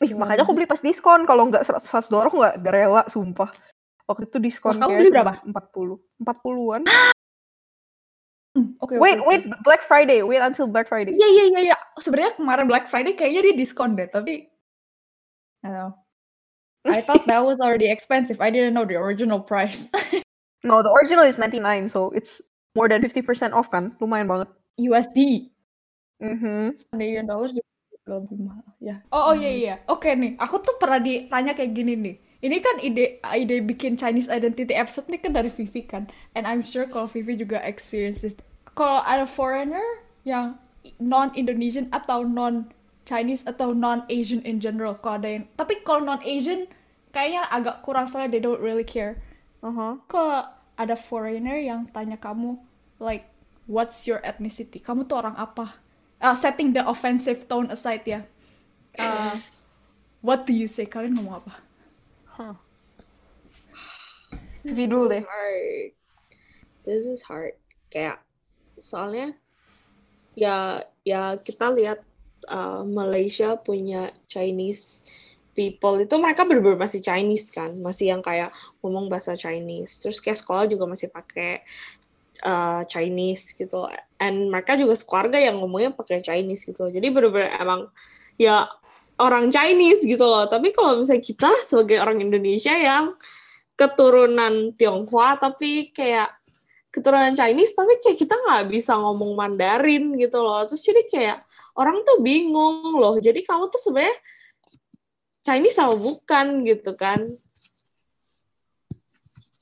Ih, makanya aku beli pas diskon kalau nggak 100 dolar aku nggak rela sumpah waktu itu diskon Kamu beli berapa? 40 40-an Hmm, Oke, oke, wait oke. wait Black Friday wait until Black Friday Iya iya iya iya. Sebenarnya kemarin Black Friday kayaknya dia diskon deh, tapi I don't know. I thought that was already expensive. I didn't know the original price. No, the original is 99, so it's more than 50% off kan? Lumayan banget. USD. Mhm. Canadian dollars juga lebih mahal. Ya. Oh, oh iya iya. Oke nih, aku tuh pernah ditanya kayak gini nih. Ini kan ide ide bikin Chinese identity episode nih kan dari Vivi kan. And I'm sure kalau Vivi juga experience this. Kalau ada foreigner yang non Indonesian atau non Chinese atau non Asian in general kalau ada yang tapi kalau non Asian kayaknya agak kurang soalnya they don't really care. Uh-huh. Kalau ada foreigner yang tanya kamu like what's your ethnicity? Kamu tuh orang apa? Uh, setting the offensive tone aside ya. Uh, what do you say? Kalian ngomong apa? Vivi dulu deh. hard. This is hard. Kayak soalnya ya ya kita lihat uh, Malaysia punya Chinese people itu mereka bener-bener masih Chinese kan, masih yang kayak ngomong bahasa Chinese. Terus kayak sekolah juga masih pakai uh, Chinese gitu. And mereka juga sekeluarga yang ngomongnya pakai Chinese gitu. Jadi bener-bener emang ya orang Chinese gitu loh. Tapi kalau misalnya kita sebagai orang Indonesia yang keturunan Tionghoa tapi kayak keturunan Chinese tapi kayak kita nggak bisa ngomong Mandarin gitu loh terus jadi kayak orang tuh bingung loh jadi kamu tuh sebenarnya Chinese sama bukan gitu kan.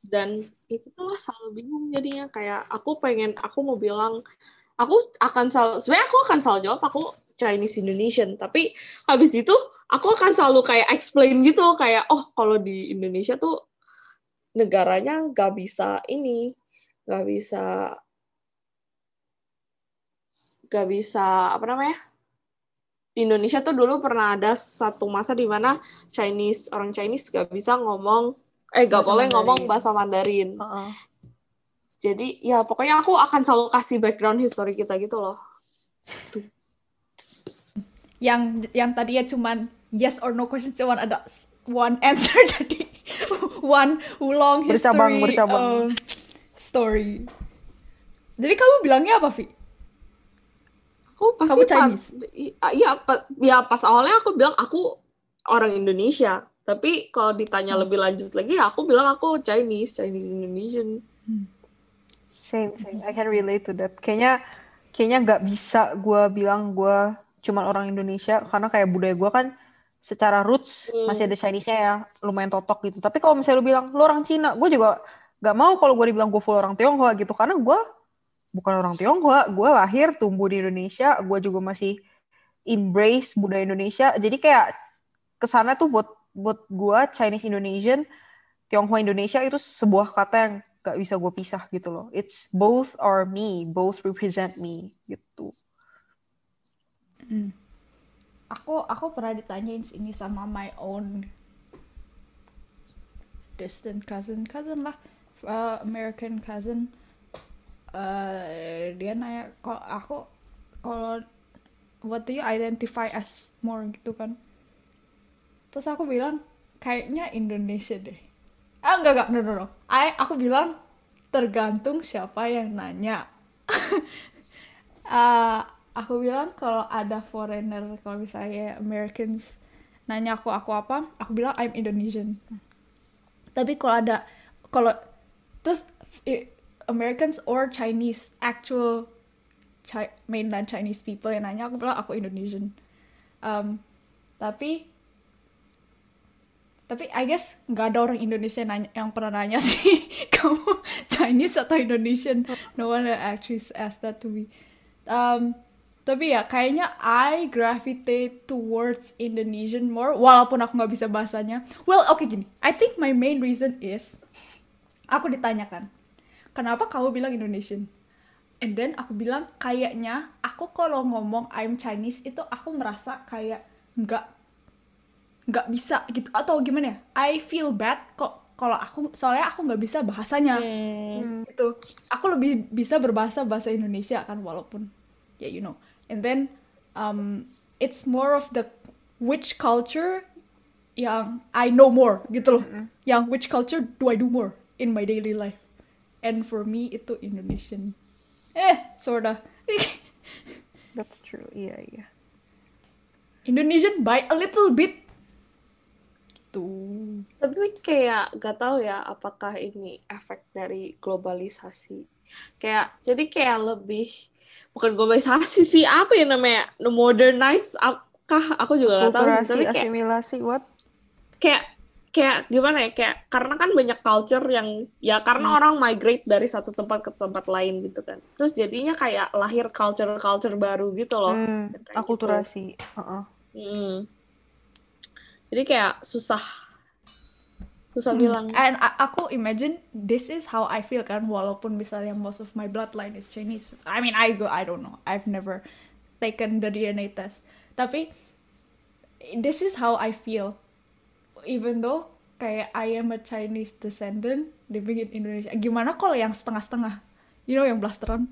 Dan itu tuh selalu bingung jadinya. Kayak aku pengen aku mau bilang aku akan selalu sebenarnya aku akan selalu jawab aku Chinese Indonesian. Tapi habis itu aku akan selalu kayak explain gitu. Kayak oh kalau di Indonesia tuh negaranya nggak bisa ini nggak bisa nggak bisa apa namanya di Indonesia tuh dulu pernah ada satu masa di mana Chinese orang Chinese nggak bisa ngomong eh nggak Bahasa boleh Mandarin. ngomong bahasa Mandarin Uh-uh. jadi ya pokoknya aku akan selalu kasih background history kita gitu loh Yang yang tadinya cuman yes or no question cuman ada one answer jadi one long history Bercabang, bercabang. um, story. Jadi kamu bilangnya apa, Vi? Aku pasti Kamu pas- Chinese? iya pa- ya pas awalnya aku bilang aku orang Indonesia tapi kalau ditanya Hmm. lebih lanjut lagi ya aku bilang aku Chinese Chinese Indonesian Same, same. I can relate to that. Kayaknya kayaknya nggak bisa gue bilang gue cuman orang Indonesia karena kayak budaya gue kan secara roots Hmm. masih ada Chinese-nya ya lumayan totok gitu. Tapi kalau misalnya lu bilang lu orang Cina, gue juga nggak mau kalau gue dibilang gue full orang Tionghoa gitu karena gue bukan orang Tionghoa. Gue lahir tumbuh di Indonesia, gue juga masih embrace budaya Indonesia. Jadi kayak ke sana tuh buat buat gue Chinese Indonesian, Tionghoa Indonesia itu sebuah kata yang gak bisa gue pisah gitu loh. It's both are me, both represent me gitu. Aku aku pernah ditanyain ini sama my own distant cousin, cousin lah, uh, American cousin. Uh, dia nanya kok aku kalau what do you identify as more gitu kan? Terus aku bilang kayaknya Indonesia deh. Ah enggak enggak no no no. I, aku bilang tergantung siapa yang nanya. Ah, aku bilang kalau ada foreigner kalau misalnya Americans nanya aku aku apa aku bilang I'm Indonesian tapi kalau ada kalau terus Americans or Chinese actual Chi- mainland Chinese people yang nanya aku bilang aku Indonesian. Um, tapi tapi I guess nggak ada orang Indonesia yang, nanya, yang pernah nanya sih kamu Chinese atau Indonesian? No one actually asked that to me. Um, tapi ya kayaknya I gravitate towards Indonesian more walaupun aku nggak bisa bahasanya. Well oke gini. I think my main reason is aku ditanyakan kenapa kamu bilang Indonesian? And then aku bilang kayaknya aku kalau ngomong I'm Chinese itu aku merasa kayak nggak nggak bisa gitu. Atau gimana ya? I feel bad kok kalau aku soalnya aku nggak bisa bahasanya. Hmm. gitu. Aku lebih bisa berbahasa bahasa Indonesia kan walaupun ya you know. And then um, it's more of the which culture yang I know more gitu loh. Yang which culture do I do more in my daily life and for me itu Indonesian eh sorta That's true. Iya, iya. Indonesian by a little bit gitu Tapi kayak gak tahu ya apakah ini efek dari globalisasi. Kayak jadi kayak lebih bukan globalisasi sih apa ya namanya modernize apakah aku juga gak tahu tapi kayak asimilasi, what? kayak kayak gimana ya kayak karena kan banyak culture yang ya karena Hmm. orang migrate dari satu tempat ke tempat lain gitu kan terus jadinya kayak lahir culture culture baru gitu loh Hmm, gitu. akulturasi. Heeh. Hmm. jadi kayak susah susah Hmm. bilang And aku imagine this is how I feel kan walaupun misalnya most of my bloodline is Chinese. I mean I go I don't know. I've never taken the DNA test. Tapi this is how I feel. Even though kayak I am a Chinese descendant living in Indonesia. Gimana kalau yang setengah-setengah? You know yang blasteran?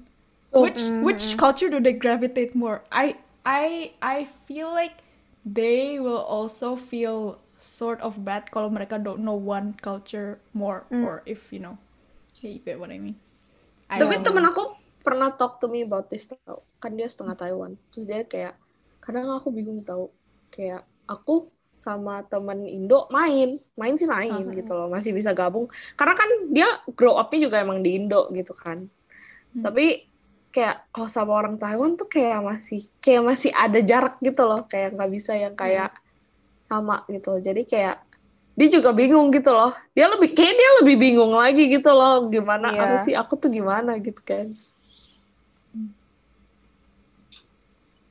Oh, Which which culture do they gravitate more? I I I feel like they will also feel sort of bad kalau mereka don't know one culture more or if you know yeah, you get what I mean. I tapi temen aku pernah talk to me about this tau kan dia setengah Taiwan terus dia kayak kadang aku bingung tau kayak aku sama temen Indo main. Main sih main Uh-huh. gitu loh masih bisa gabung. Karena kan dia grow up-nya juga emang di Indo gitu kan. Hmm. tapi kayak kalau sama orang Taiwan tuh kayak masih kayak masih ada jarak gitu loh. Kayak nggak bisa yang kayak sama gitu jadi kayak dia juga bingung gitu loh. Dia lebih kayak dia lebih bingung lagi gitu loh. Gimana Iya. apa sih aku tuh gimana gitu kan.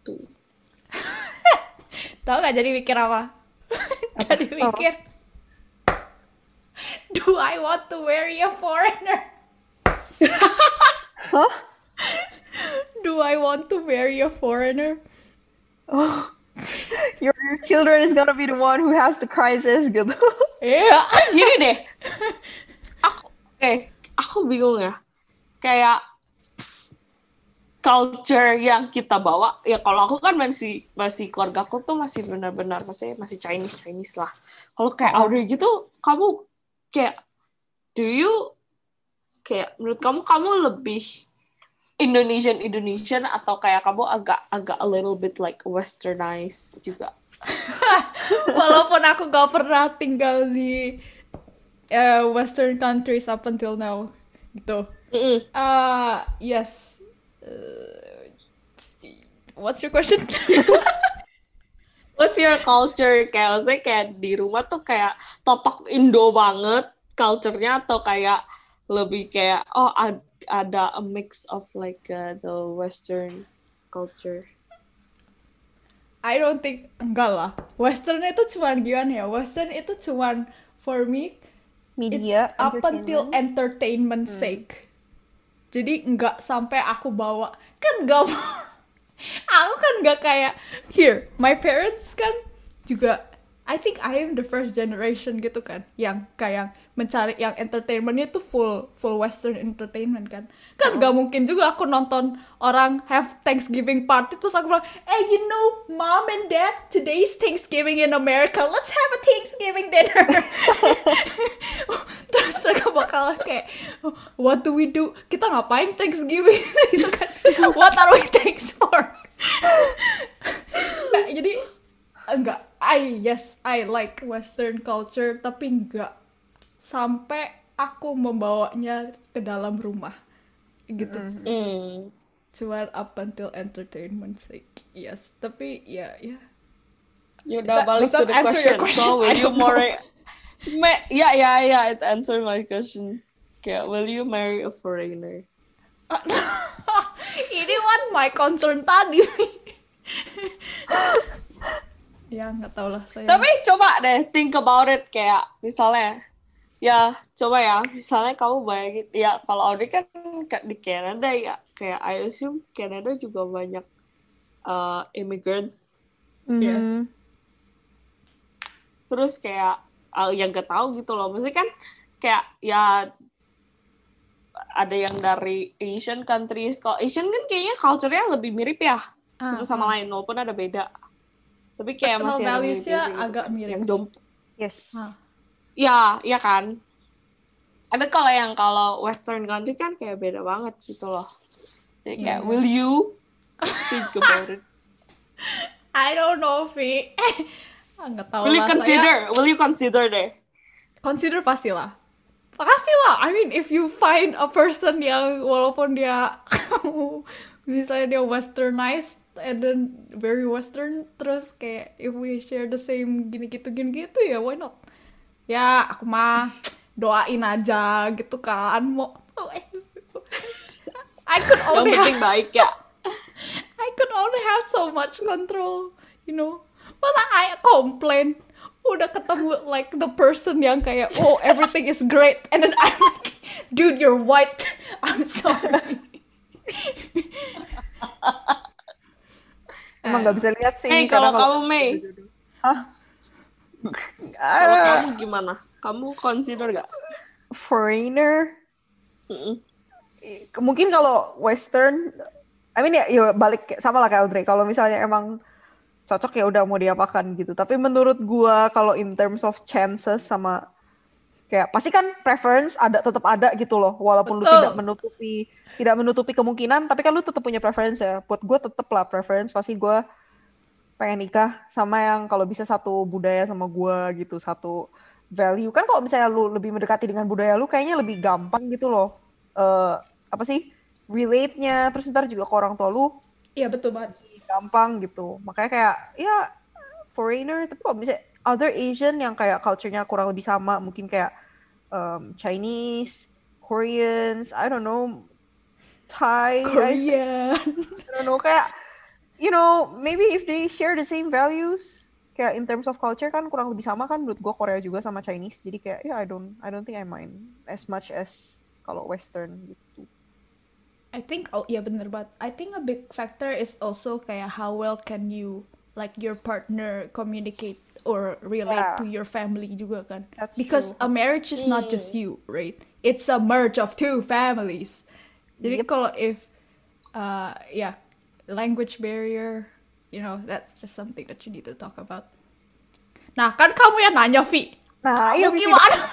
Tuh Tahu gak jadi mikir apa? jadi mikir oh. Do I want to marry a foreigner? Hah? Do I want to marry a foreigner? Oh. Your, your children is gonna be the one who has the crisis gitu. Iya. gini deh aku oke aku bingung ya kayak culture yang kita bawa ya kalau aku kan masih masih keluarga aku tuh masih benar-benar maksudnya masih Chinese Chinese lah kalau kayak Oh. Audrey gitu kamu kayak do you kayak menurut kamu kamu lebih Indonesian Indonesian atau kayak kamu agak agak a little bit like westernized juga Walaupun aku gak pernah tinggal di eh, Western countries up until now, gitu. Mm-mm. Uh, yes. Uh, what's your question? What's your culture? Kayak maksudnya kayak di rumah tuh kayak totok Indo banget culture-nya atau kayak lebih kayak oh ad- ada a mix of like uh, the western culture. I don't think enggak lah. Western itu cuman gimana ya? Western itu cuman for me Media. it's up until entertainment. entertainment sake. Jadi nggak sampai aku bawa kan nggak mau- aku kan nggak kayak here my parents kan juga I think I am the first generation gitu kan. Yang kayak mencari yang entertainmentnya tuh full full western entertainment kan. Kan nggak mungkin juga aku nonton orang have Thanksgiving party terus aku bilang eh you know mom and dad today's Thanksgiving in America let's have a Thanksgiving dinner bakal kayak what do we do kita ngapain Thanksgiving gitu kan what are we thanks for Nah, jadi enggak I yes I like Western culture tapi enggak sampai aku membawanya ke dalam rumah gitu Hmm. cuman up until entertainment sake yes tapi ya ya Ya Does that- udah balik to the question. question? So will you know. marry? Ma- yeah, yeah, yeah. It answered my question. Kayak will you marry a foreigner? ini one my concern tadi ya nggak tahu lah saya Tapi coba deh think about it kayak misalnya ya coba ya misalnya kamu bayangin ya kalau Audrey kan ka- di Canada ya kayak I assume Canada juga banyak uh, immigrants Iya. Mhm. terus kayak uh, yang gak tahu gitu loh maksudnya kan kayak ya ada yang dari Asian countries kalau Asian kan kayaknya culture-nya lebih mirip ya Ah, satu sama ah. lain walaupun ada beda tapi kayak Personal masih ada values-nya mirip-mirip gitu. agak mirip. yang dom Yes. Ah. ya ya kan tapi kalau yang kalau Western country kan kayak beda banget gitu loh Jadi kayak Iya. will you think about it I don't know, Vi. Ah, Nggak tahu will you lah, saya- consider will you consider deh consider pastilah. Pastilah. I mean, if you find a person yang walaupun dia misalnya dia westernized and then very western terus kayak if we share the same gini gitu gini gitu ya why not? Ya, aku mah doain aja gitu kan. Mau I could yang only have penting baik ya I could only have so much control, you know. Masa I complain udah ketemu like the person yang kayak oh everything is great and then I'm like dude you're white I'm sorry Emang nggak bisa lihat sih. hey karena kalau kamu Mei Hah? kalau Ah, kamu gimana kamu consider gak foreigner. Mm-mm. Mungkin kalau Western, I mean ya, ya balik sama lah kayak Audrey. Kalau misalnya emang cocok ya udah mau diapakan gitu. Tapi menurut gua kalau in terms of chances sama kayak pasti kan preference ada tetap ada gitu loh. Walaupun lu Betul. tidak menutupi tidak menutupi kemungkinan, tapi kan lu tetap punya preference ya. Buat gua tetap lah preference pasti gua pengen nikah sama yang kalau bisa satu budaya sama gua gitu, satu value. Kan kalau misalnya lu lebih mendekati dengan budaya lu kayaknya lebih gampang gitu loh. eh apa sih? relate-nya terus ntar juga ke orang tua lu iya betul banget gampang gitu. Makanya kayak ya foreigner tapi kalau misalnya other Asian yang kayak culture-nya kurang lebih sama, mungkin kayak um, Chinese, Koreans, I don't know, Thai, I, Korean I don't know, kayak you know, maybe if they share the same values, kayak in terms of culture kan kurang lebih sama kan menurut gua Korea juga sama Chinese. Jadi kayak ya I don't I don't think I mind as much as kalau Western gitu. I think oh iya bener banget. I think a big factor is also kayak how well can you like your partner communicate or relate Yeah. to your family juga kan. That's Because true. a marriage is not just you, right? It's a merge of two families. Jadi Yep. kalau if uh yeah, language barrier, you know, that's just something that you need to talk about. Nah, kan kamu yang nanya, Vi. Nah, iya gimana,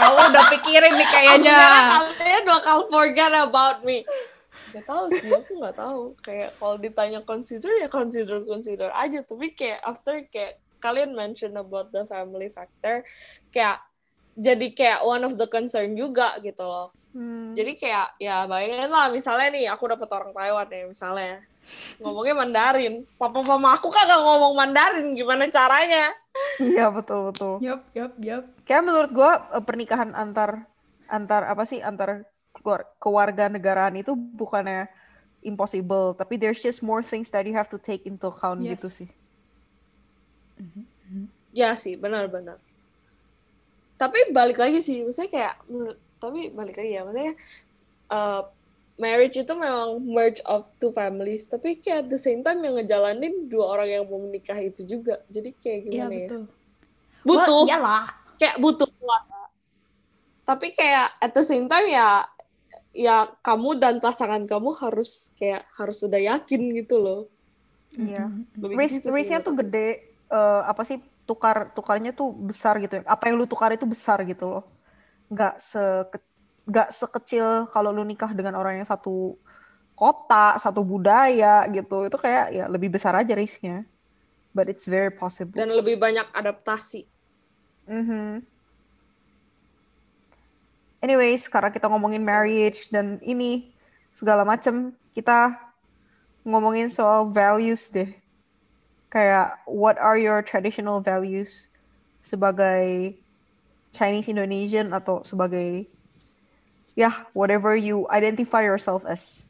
kamu udah pikirin nih kayaknya. Kalian bakal forget about me. Gak tahu sih, aku gak tahu. Kayak kalau ditanya consider ya consider consider aja. Tapi kayak after kayak kalian mention about the family factor, kayak jadi kayak one of the concern juga gitu loh. Hmm. Jadi kayak ya bayangin lah misalnya nih aku dapet orang Taiwan ya misalnya ngomongnya Mandarin. Papa mama aku kagak ngomong Mandarin gimana caranya? Iya betul betul. Yup, yup, yup. Kayak menurut gua eh, pernikahan antar antar apa sih antar keluar, keluarga negaraan itu bukannya impossible, tapi there's just more things that you have to take into account Yes. gitu sih. Ya sih, benar-benar. Tapi balik lagi sih, maksudnya kayak, menurut- tapi balik lagi ya, maksudnya uh, marriage itu memang merge of two families, tapi kayak at the same time yang ngejalanin dua orang yang mau menikah itu juga. Jadi kayak Iya gimana ya? betul. Butuh, Well, iyalah. kayak butuh keluarga. Tapi kayak at the same time ya, ya kamu dan pasangan kamu harus kayak harus sudah yakin gitu loh. Iya. Lebih Risk gitu risknya tuh gede. eh, apa sih tukar tukarnya tuh besar gitu. Apa yang lu tukar itu besar gitu loh. Nggak se nggak sekecil kalau lu nikah dengan orang yang satu kota, satu budaya gitu. Itu kayak ya lebih besar aja risknya. But it's very possible. Dan lebih banyak adaptasi. Mhm. Anyways, karena kita ngomongin marriage dan ini segala macem, kita ngomongin soal values deh. Kayak what are your traditional values sebagai Chinese Indonesian atau sebagai ya whatever you identify yourself as.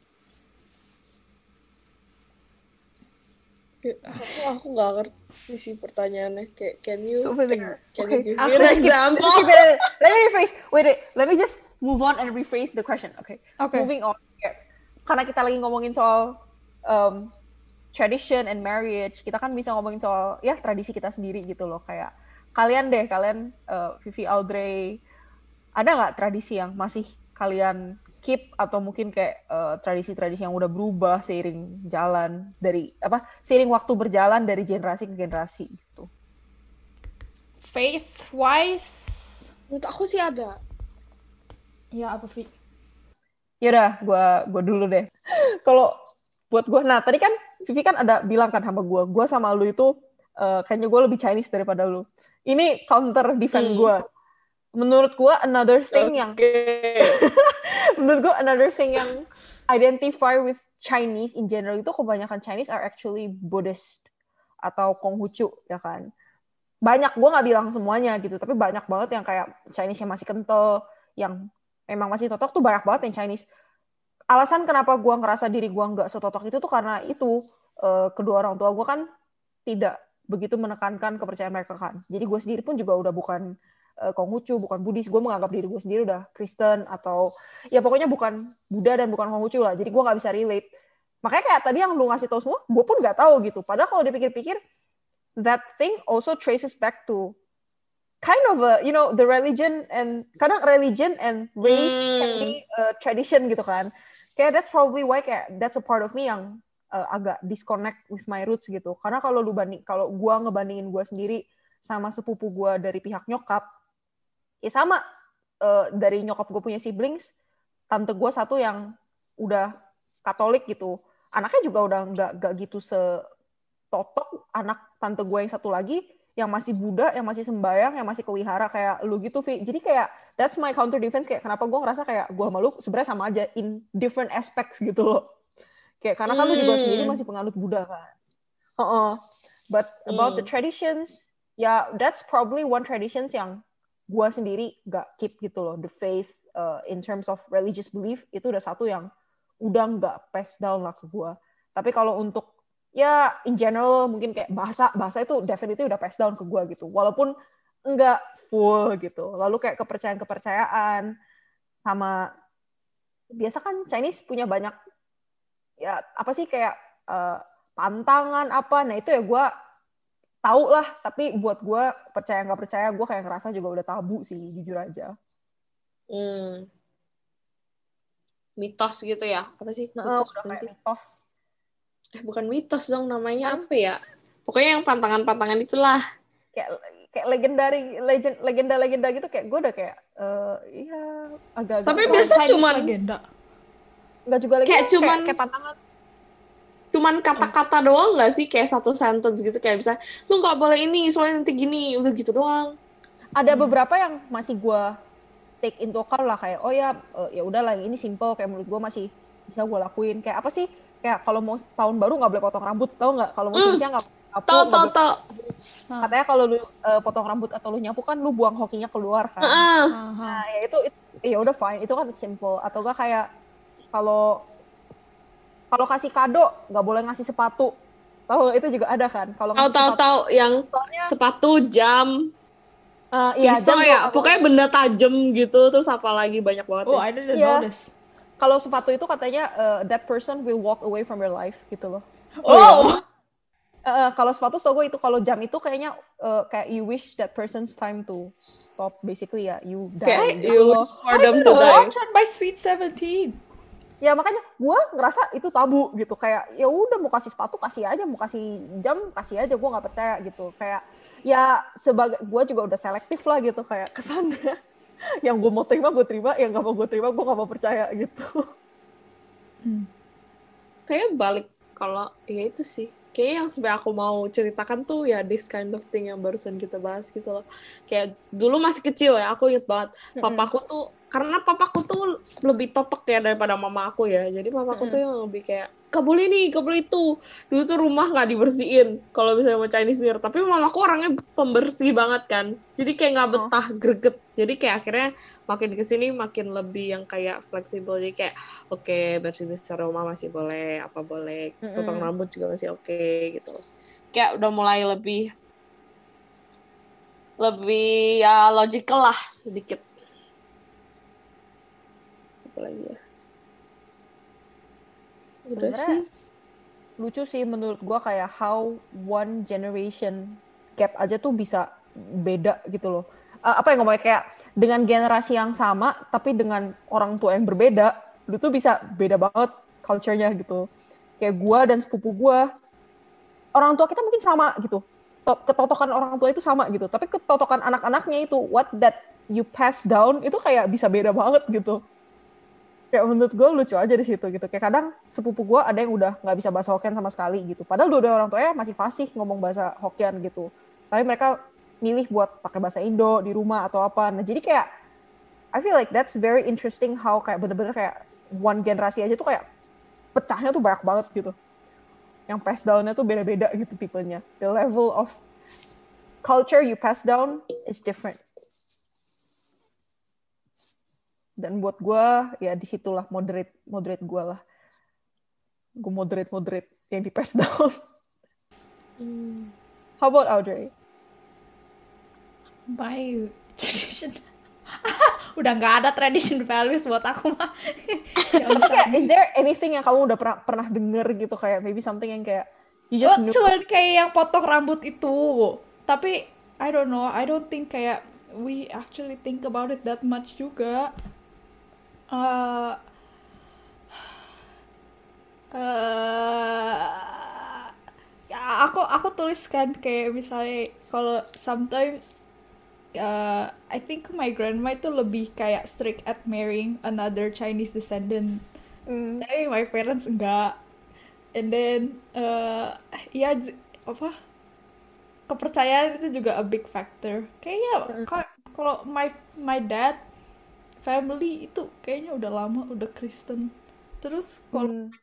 Aku aku nggak ngerti. Sih pertanyaannya kayak can you can Okay. you give me an example? let's skip it. Let me rephrase. Wait, wait. Let me just move on and rephrase the question. Okay. Oke. Moving on. Kayak, Karena kita lagi ngomongin soal um, tradition and marriage, kita kan bisa ngomongin soal ya tradisi kita sendiri gitu loh. Kayak kalian deh, kalian uh, Vivi Audrey, ada nggak tradisi yang masih kalian keep atau mungkin kayak uh, tradisi-tradisi yang udah berubah seiring jalan dari apa seiring waktu berjalan dari generasi ke generasi gitu. Faith wise, Menurut aku sih ada. ya apa Vi? Yaudah, gua gua dulu deh. Kalau buat gua, nah tadi kan Vivi kan ada bilang kan sama gua, gua sama lu itu eh, kayaknya gua lebih Chinese daripada lu. Ini counter defend Hmm. gua. Menurut gua another thing yang Oke. menurut gua another thing yang identify with Chinese in general itu kebanyakan Chinese are actually Buddhist atau Konghucu ya kan. Banyak gua nggak bilang semuanya gitu, tapi banyak banget yang kayak Chinese yang masih kental, yang memang masih totok tuh banyak banget yang Chinese. Alasan kenapa gua ngerasa diri gua nggak setotok itu tuh karena itu eh, kedua orang tua gua kan tidak begitu menekankan kepercayaan mereka kan. Jadi gue sendiri pun juga udah bukan uh, Konghucu, bukan Buddhis. Gue menganggap diri gue sendiri udah Kristen atau ya pokoknya bukan Buddha dan bukan Konghucu lah. Jadi gue nggak bisa relate. Makanya kayak tadi yang lu ngasih tau semua, gue pun nggak tahu gitu. Padahal kalau dipikir-pikir, that thing also traces back to kind of a, you know, the religion and kadang religion and race can be a tradition gitu kan. Kayak that's probably why kayak that's a part of me yang uh, agak disconnect with my roots gitu. Karena kalau lu banding, kalau gua ngebandingin gua sendiri sama sepupu gua dari pihak nyokap, ya sama uh, dari nyokap gue punya siblings, tante gua satu yang udah Katolik gitu, anaknya juga udah nggak nggak gitu setotok anak tante gue yang satu lagi yang masih Buddha, yang masih sembayang, yang masih kewihara kayak lu gitu, Vi. Jadi kayak that's my counter defense kayak kenapa gue ngerasa kayak gue sama lu sebenarnya sama aja in different aspects gitu loh. Kayak karena kan lu juga Hmm. sendiri masih penganut Buddha kan. Heeh. But about the Hmm. traditions, ya that's probably one traditions yang gue sendiri gak keep gitu loh. The faith uh, in terms of religious belief itu udah satu yang udah nggak pass down lah ke gue. Tapi kalau untuk ya in general mungkin kayak bahasa bahasa itu definitely udah pass down ke gue gitu. Walaupun nggak full gitu. Lalu kayak kepercayaan kepercayaan sama biasa kan Chinese punya banyak ya apa sih kayak eh, pantangan apa nah itu ya gue tahu lah tapi buat gue percaya nggak percaya gue kayak ngerasa juga udah tabu sih jujur aja Hmm. Mitos gitu ya? Apa sih? nah, Mitos, udah kayak sih? mitos Eh, bukan mitos dong namanya apa ya? Pokoknya yang pantangan-pantangan itulah. kayak kayak legendari legend legenda legenda gitu kayak gue udah kayak eh iya agak Tapi biasa cuman- legenda. Nggak juga legenda kayak cuman- kayak pantangan Cuman kata-kata doang nggak sih? Kayak satu sentence gitu. Kayak bisa, lu nggak boleh ini, soalnya nanti gini. Udah gitu doang. ada Hmm. beberapa yang masih gue take into account lah kayak oh ya eh, ya udahlah yang ini simple kayak menurut gue masih bisa gue lakuin kayak apa sih kayak kalau mau tahun baru nggak boleh potong rambut tau nggak kalau mau Hmm. siang nggak nyapu, Tau, tau, tau. Hah. katanya kalau lu eh, potong rambut atau lu nyapu kan lu buang hokinya keluar kan. Aha. nah ya itu, itu ya udah fine itu kan simple atau gak kayak kalau kalau kasih kado nggak boleh ngasih sepatu tahu itu juga ada kan kalau Tahu, tahu, sepatu tahu. Yang soalnya sepatu, jam, eh, iya pisau jam ya. Pokoknya benda tajam gitu. Terus apa lagi banyak banget. Oh, ya. I didn't Iya. know this. kalau sepatu itu katanya eh, that person will walk away from your life gitu loh Oh, Eh, kalau sepatu so gue itu kalau jam itu kayaknya eh, kayak you wish that person's time to stop basically ya you die Kayak you loh. wish for them to die. watch on my sweet 17. Ya makanya gue ngerasa itu tabu gitu. Kayak ya udah mau kasih sepatu kasih aja. Mau kasih jam kasih aja. Gue nggak percaya gitu. Kayak ya sebagai gue juga udah selektif lah gitu. Kayak kesannya yang gue mau terima gue terima. Yang nggak mau gue terima gue nggak mau percaya gitu. Kayaknya balik kalau ya itu sih. Kayaknya yang sebenarnya aku mau ceritakan tuh ya this kind of thing yang barusan kita bahas gitu loh. Kayak dulu masih kecil ya, aku inget banget. Papaku tuh, karena papaku tuh lebih totok ya daripada mama aku ya. Jadi papaku tuh yang lebih kayak, gak boleh nih, gak boleh itu. Dulu tuh rumah gak dibersihin kalau misalnya mau Chinese New Year. Tapi mamaku orangnya pembersih banget kan. Jadi kayak gak Oh. betah, greget. Jadi kayak akhirnya makin ke sini makin lebih yang kayak fleksibel. Jadi kayak, oke bersih-bersih rumah masih boleh, apa boleh. Potong Mm-mm. rambut juga masih oke gitu. kayak udah mulai lebih lebih ya logical lah sedikit. Apa lagi ya? Udah sih. lucu sih menurut gua kayak how one generation gap aja tuh bisa beda gitu loh. Eh, apa yang ngomongnya kayak dengan generasi yang sama tapi dengan orang tua yang berbeda, lu tuh bisa beda banget culture-nya gitu. Kayak gua dan sepupu gua orang tua kita mungkin sama gitu. To- Ketotokan orang tua itu sama gitu, tapi ketotokan anak-anaknya itu what that you pass down itu kayak bisa beda banget gitu kayak menurut gue lucu aja di situ gitu. Kayak kadang sepupu gue ada yang udah nggak bisa bahasa Hokkien sama sekali gitu. Padahal dua-dua orang tuanya masih fasih ngomong bahasa Hokkien gitu. Tapi mereka milih buat pakai bahasa Indo di rumah atau apa. Nah jadi kayak I feel like that's very interesting how kayak bener-bener kayak one generasi aja tuh kayak pecahnya tuh banyak banget gitu. Yang pass down-nya tuh beda-beda gitu tipenya. The level of culture you pass down is different dan buat gue ya di situlah moderate moderate gue lah gue moderate moderate yang di pass down how about Audrey My tradition. Udah nggak ada tradition values buat aku mah. Ya kayak is there anything yang kamu udah pernah pernah denger gitu kayak maybe something yang kayak you just Oh, cuman kayak yang potong rambut itu. Tapi I don't know, I don't think kayak we actually think about it that much juga. Eh eh, ya aku aku tuliskan kayak misalnya kalau sometimes uh, I think my grandma itu lebih kayak strict at marrying another Chinese descendant. Hmm, Tapi my parents enggak. And then uh, ya apa kepercayaan itu juga a big factor. Kayaknya ka- kalau my my dad family itu kayaknya udah lama udah Kristen. Terus kalau hmm,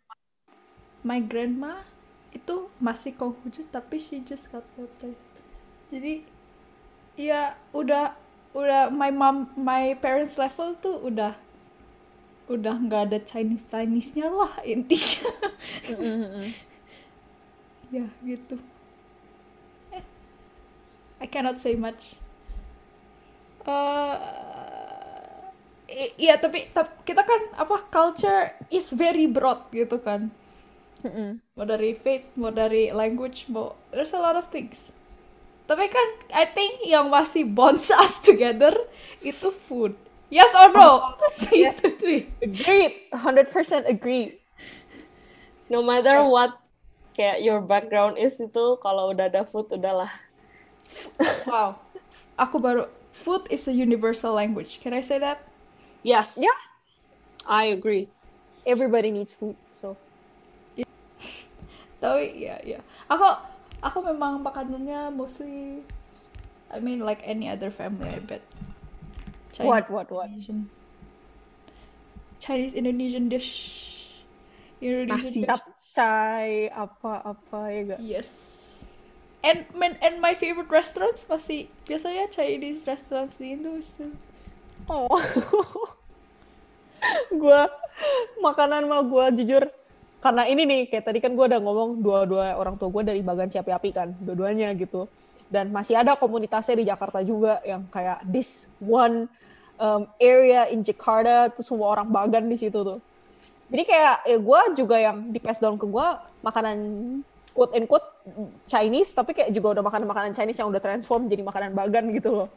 my grandma itu masih Konghucu tapi she just got baptized. Jadi ya udah udah my mom my parents level tuh udah udah nggak ada Chinese Chinese nya lah intinya ya gitu. Eh, I cannot say much. Eh iya tapi, tapi kita kan apa culture is very broad gitu kan. Hmm, mau dari faith mau dari language mau there's a lot of things. Tapi kan I think yang masih bonds us together itu food. Yes or no? Yes. Itu tuh. agreed. 100% agree. No matter what kayak your background is itu kalau udah ada food udahlah. wow. Aku baru food is a universal language. Can I say that Yes. Yeah. I agree. everybody needs food so tapi ya ya aku aku memang makanannya mostly I mean like any other family I bet What, what, what? Indonesian Chinese Indonesian dish Indonesian nasi dish capcay apa-apa ya gak yes and man, and my favorite restaurants masih biasanya Chinese restaurants di Indo still. Oh. gua makanan mah gua jujur karena ini nih kayak tadi kan gua udah ngomong dua-dua orang tua gua dari bagan siapi api kan dua-duanya gitu. Dan masih ada komunitasnya di Jakarta juga yang kayak this one um, area in Jakarta tuh semua orang bagan di situ tuh. Jadi kayak ya gua juga yang di pass down ke gua makanan quote and quote Chinese tapi kayak juga udah makanan-makanan Chinese yang udah transform jadi makanan bagan gitu loh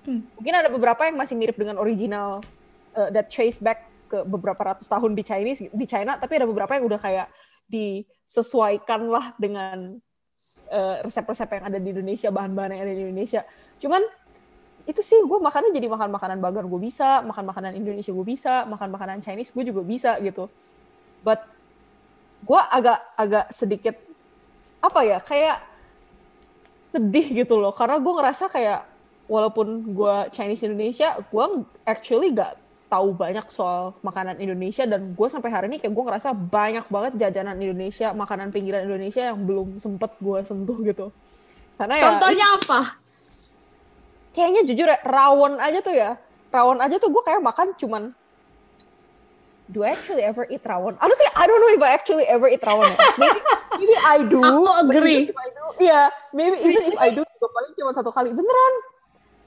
Hmm. mungkin ada beberapa yang masih mirip dengan original uh, that trace back ke beberapa ratus tahun di Chinese di China tapi ada beberapa yang udah kayak disesuaikan lah dengan uh, resep-resep yang ada di Indonesia bahan-bahan yang ada di Indonesia cuman itu sih gue makannya jadi makan makanan bagan gue bisa makan makanan Indonesia gue bisa makan makanan Chinese gue juga bisa gitu but gue agak agak sedikit apa ya kayak sedih gitu loh karena gue ngerasa kayak walaupun gue Chinese Indonesia gue actually gak tahu banyak soal makanan Indonesia dan gue sampai hari ini kayak gue ngerasa banyak banget jajanan Indonesia makanan pinggiran Indonesia yang belum sempet gue sentuh gitu karena ya Contohnya apa? kayaknya jujur ya, rawon aja tuh ya rawon aja tuh gue kayak makan cuman do I actually ever eat rawon? Honestly, I don't know if I actually ever eat rawon. ya. Maybe, maybe I do. Aku agree. Iya, maybe even if I do juga paling cuma satu kali beneran.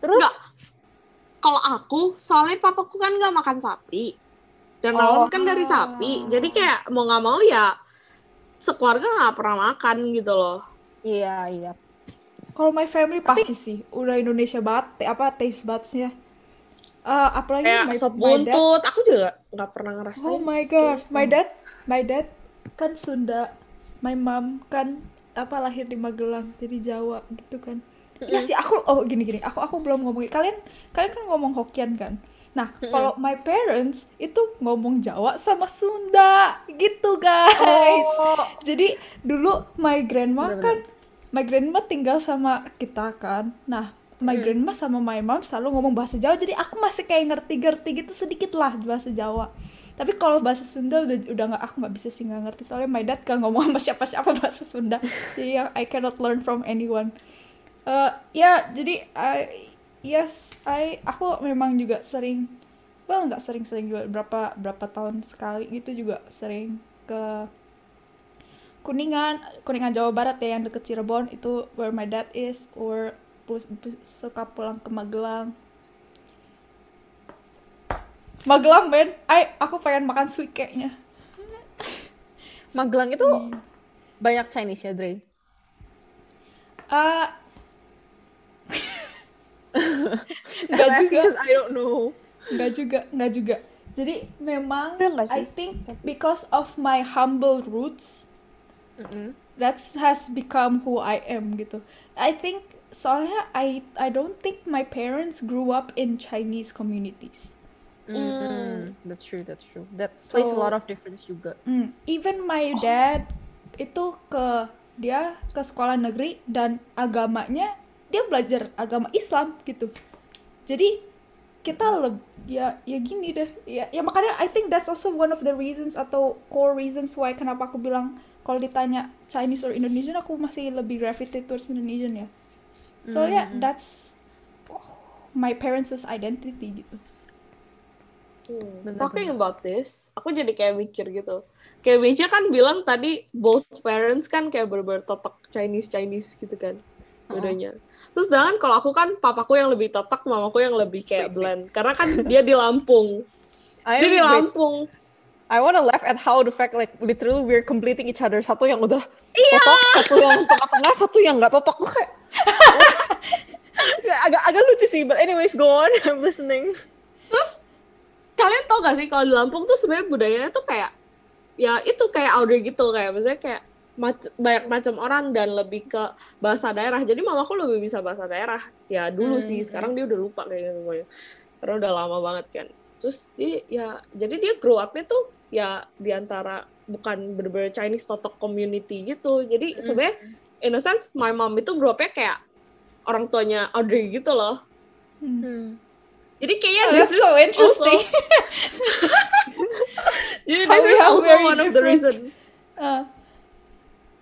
Terus Nggak. Kalau aku, soalnya papaku kan nggak makan sapi. Dan Oh. Kan dari sapi. Jadi kayak mau nggak mau ya sekeluarga nggak pernah makan gitu loh. iya iya. Kalau my family pasti sih udah Indonesia banget, apa taste buds-nya. Eh, apalagi Kayak my, sop my dad. buntut. Aku juga nggak pernah ngerasain. Oh my gosh, my dad, my dad kan Sunda, my mom kan apa lahir di Magelang, jadi Jawa gitu kan. Iya sih aku oh gini gini, aku aku belum ngomongin kalian kalian kan ngomong Hokkien kan. Nah, kalau my parents itu ngomong Jawa sama Sunda gitu guys. Oh, Jadi dulu my grandma Bener-bener. kan my grandma tinggal sama kita kan. Nah, my Hmm. grandma sama my mom selalu ngomong bahasa Jawa. Jadi aku masih kayak ngerti-ngerti gitu sedikit lah bahasa Jawa. Tapi kalau bahasa Sunda udah udah nggak aku nggak bisa sih nggak ngerti soalnya my dad gak ngomong sama siapa-siapa bahasa Sunda. Jadi ya I cannot learn from anyone. Eh ya jadi I yes I aku memang juga sering well nggak sering-sering juga berapa berapa tahun sekali gitu juga sering ke Kuningan, Kuningan Jawa Barat ya yang deket Cirebon itu where my dad is or pu- pu- suka pulang ke Magelang. Magelang men, I, aku pengen makan sweet cake-nya. Magelang itu banyak Chinese ya, Dre. I'm Nggak juga. I don't know. nggak juga, nggak juga. Jadi memang I think because of my humble roots, Mm-mm. that's has become who I am gitu. I think soalnya I I don't think my parents grew up in Chinese communities. Mm-mm. That's true, that's true. That plays a So- lot of difference juga. Mm, even my dad itu ke dia ke sekolah negeri dan agamanya dia belajar agama Islam gitu. Jadi kita leb ya ya gini deh ya ya makanya I think that's also one of the reasons atau core reasons why kenapa aku bilang kalau ditanya Chinese or Indonesian aku masih lebih gravitate towards Indonesian ya. Soalnya Mm. that's my parents' identity gitu. Hmm. Bener, Talking bener. about this, aku jadi kayak mikir gitu. Kayak Beja kan bilang tadi both parents kan kayak bener-bener totok Chinese Chinese gitu kan, bedanya. Terus sedangkan kalau aku kan papaku yang lebih totok, mamaku yang lebih kayak blend. Karena kan dia di Lampung. I Dia di Lampung. I wanna laugh at how the fact like literally we're completing each other. Satu yang udah Iya. totok, satu yang tengah-tengah, satu yang nggak totok tuh kayak Ya, agak agak lucu sih. But anyways, go on. I'm listening. Kalian tau gak sih kalau di Lampung tuh sebenarnya budayanya tuh kayak ya itu kayak Audrey gitu kayak maksudnya kayak mac- banyak macam orang dan lebih ke bahasa daerah. Jadi mamaku lebih bisa bahasa daerah. Ya dulu sih, Hmm. sekarang dia udah lupa kayaknya semuanya. Karena udah lama banget kan. Terus dia ya jadi dia grow up-nya tuh ya di antara bukan bener-bener Chinese totok community gitu. Jadi Hmm. sebenarnya in a sense my mom itu grow up-nya kayak orang tuanya Audrey gitu loh. Hmm. Hmm. Jadi kayaknya Oh, this that's is so interesting. Jadi How this we is have also one of the reason Ah.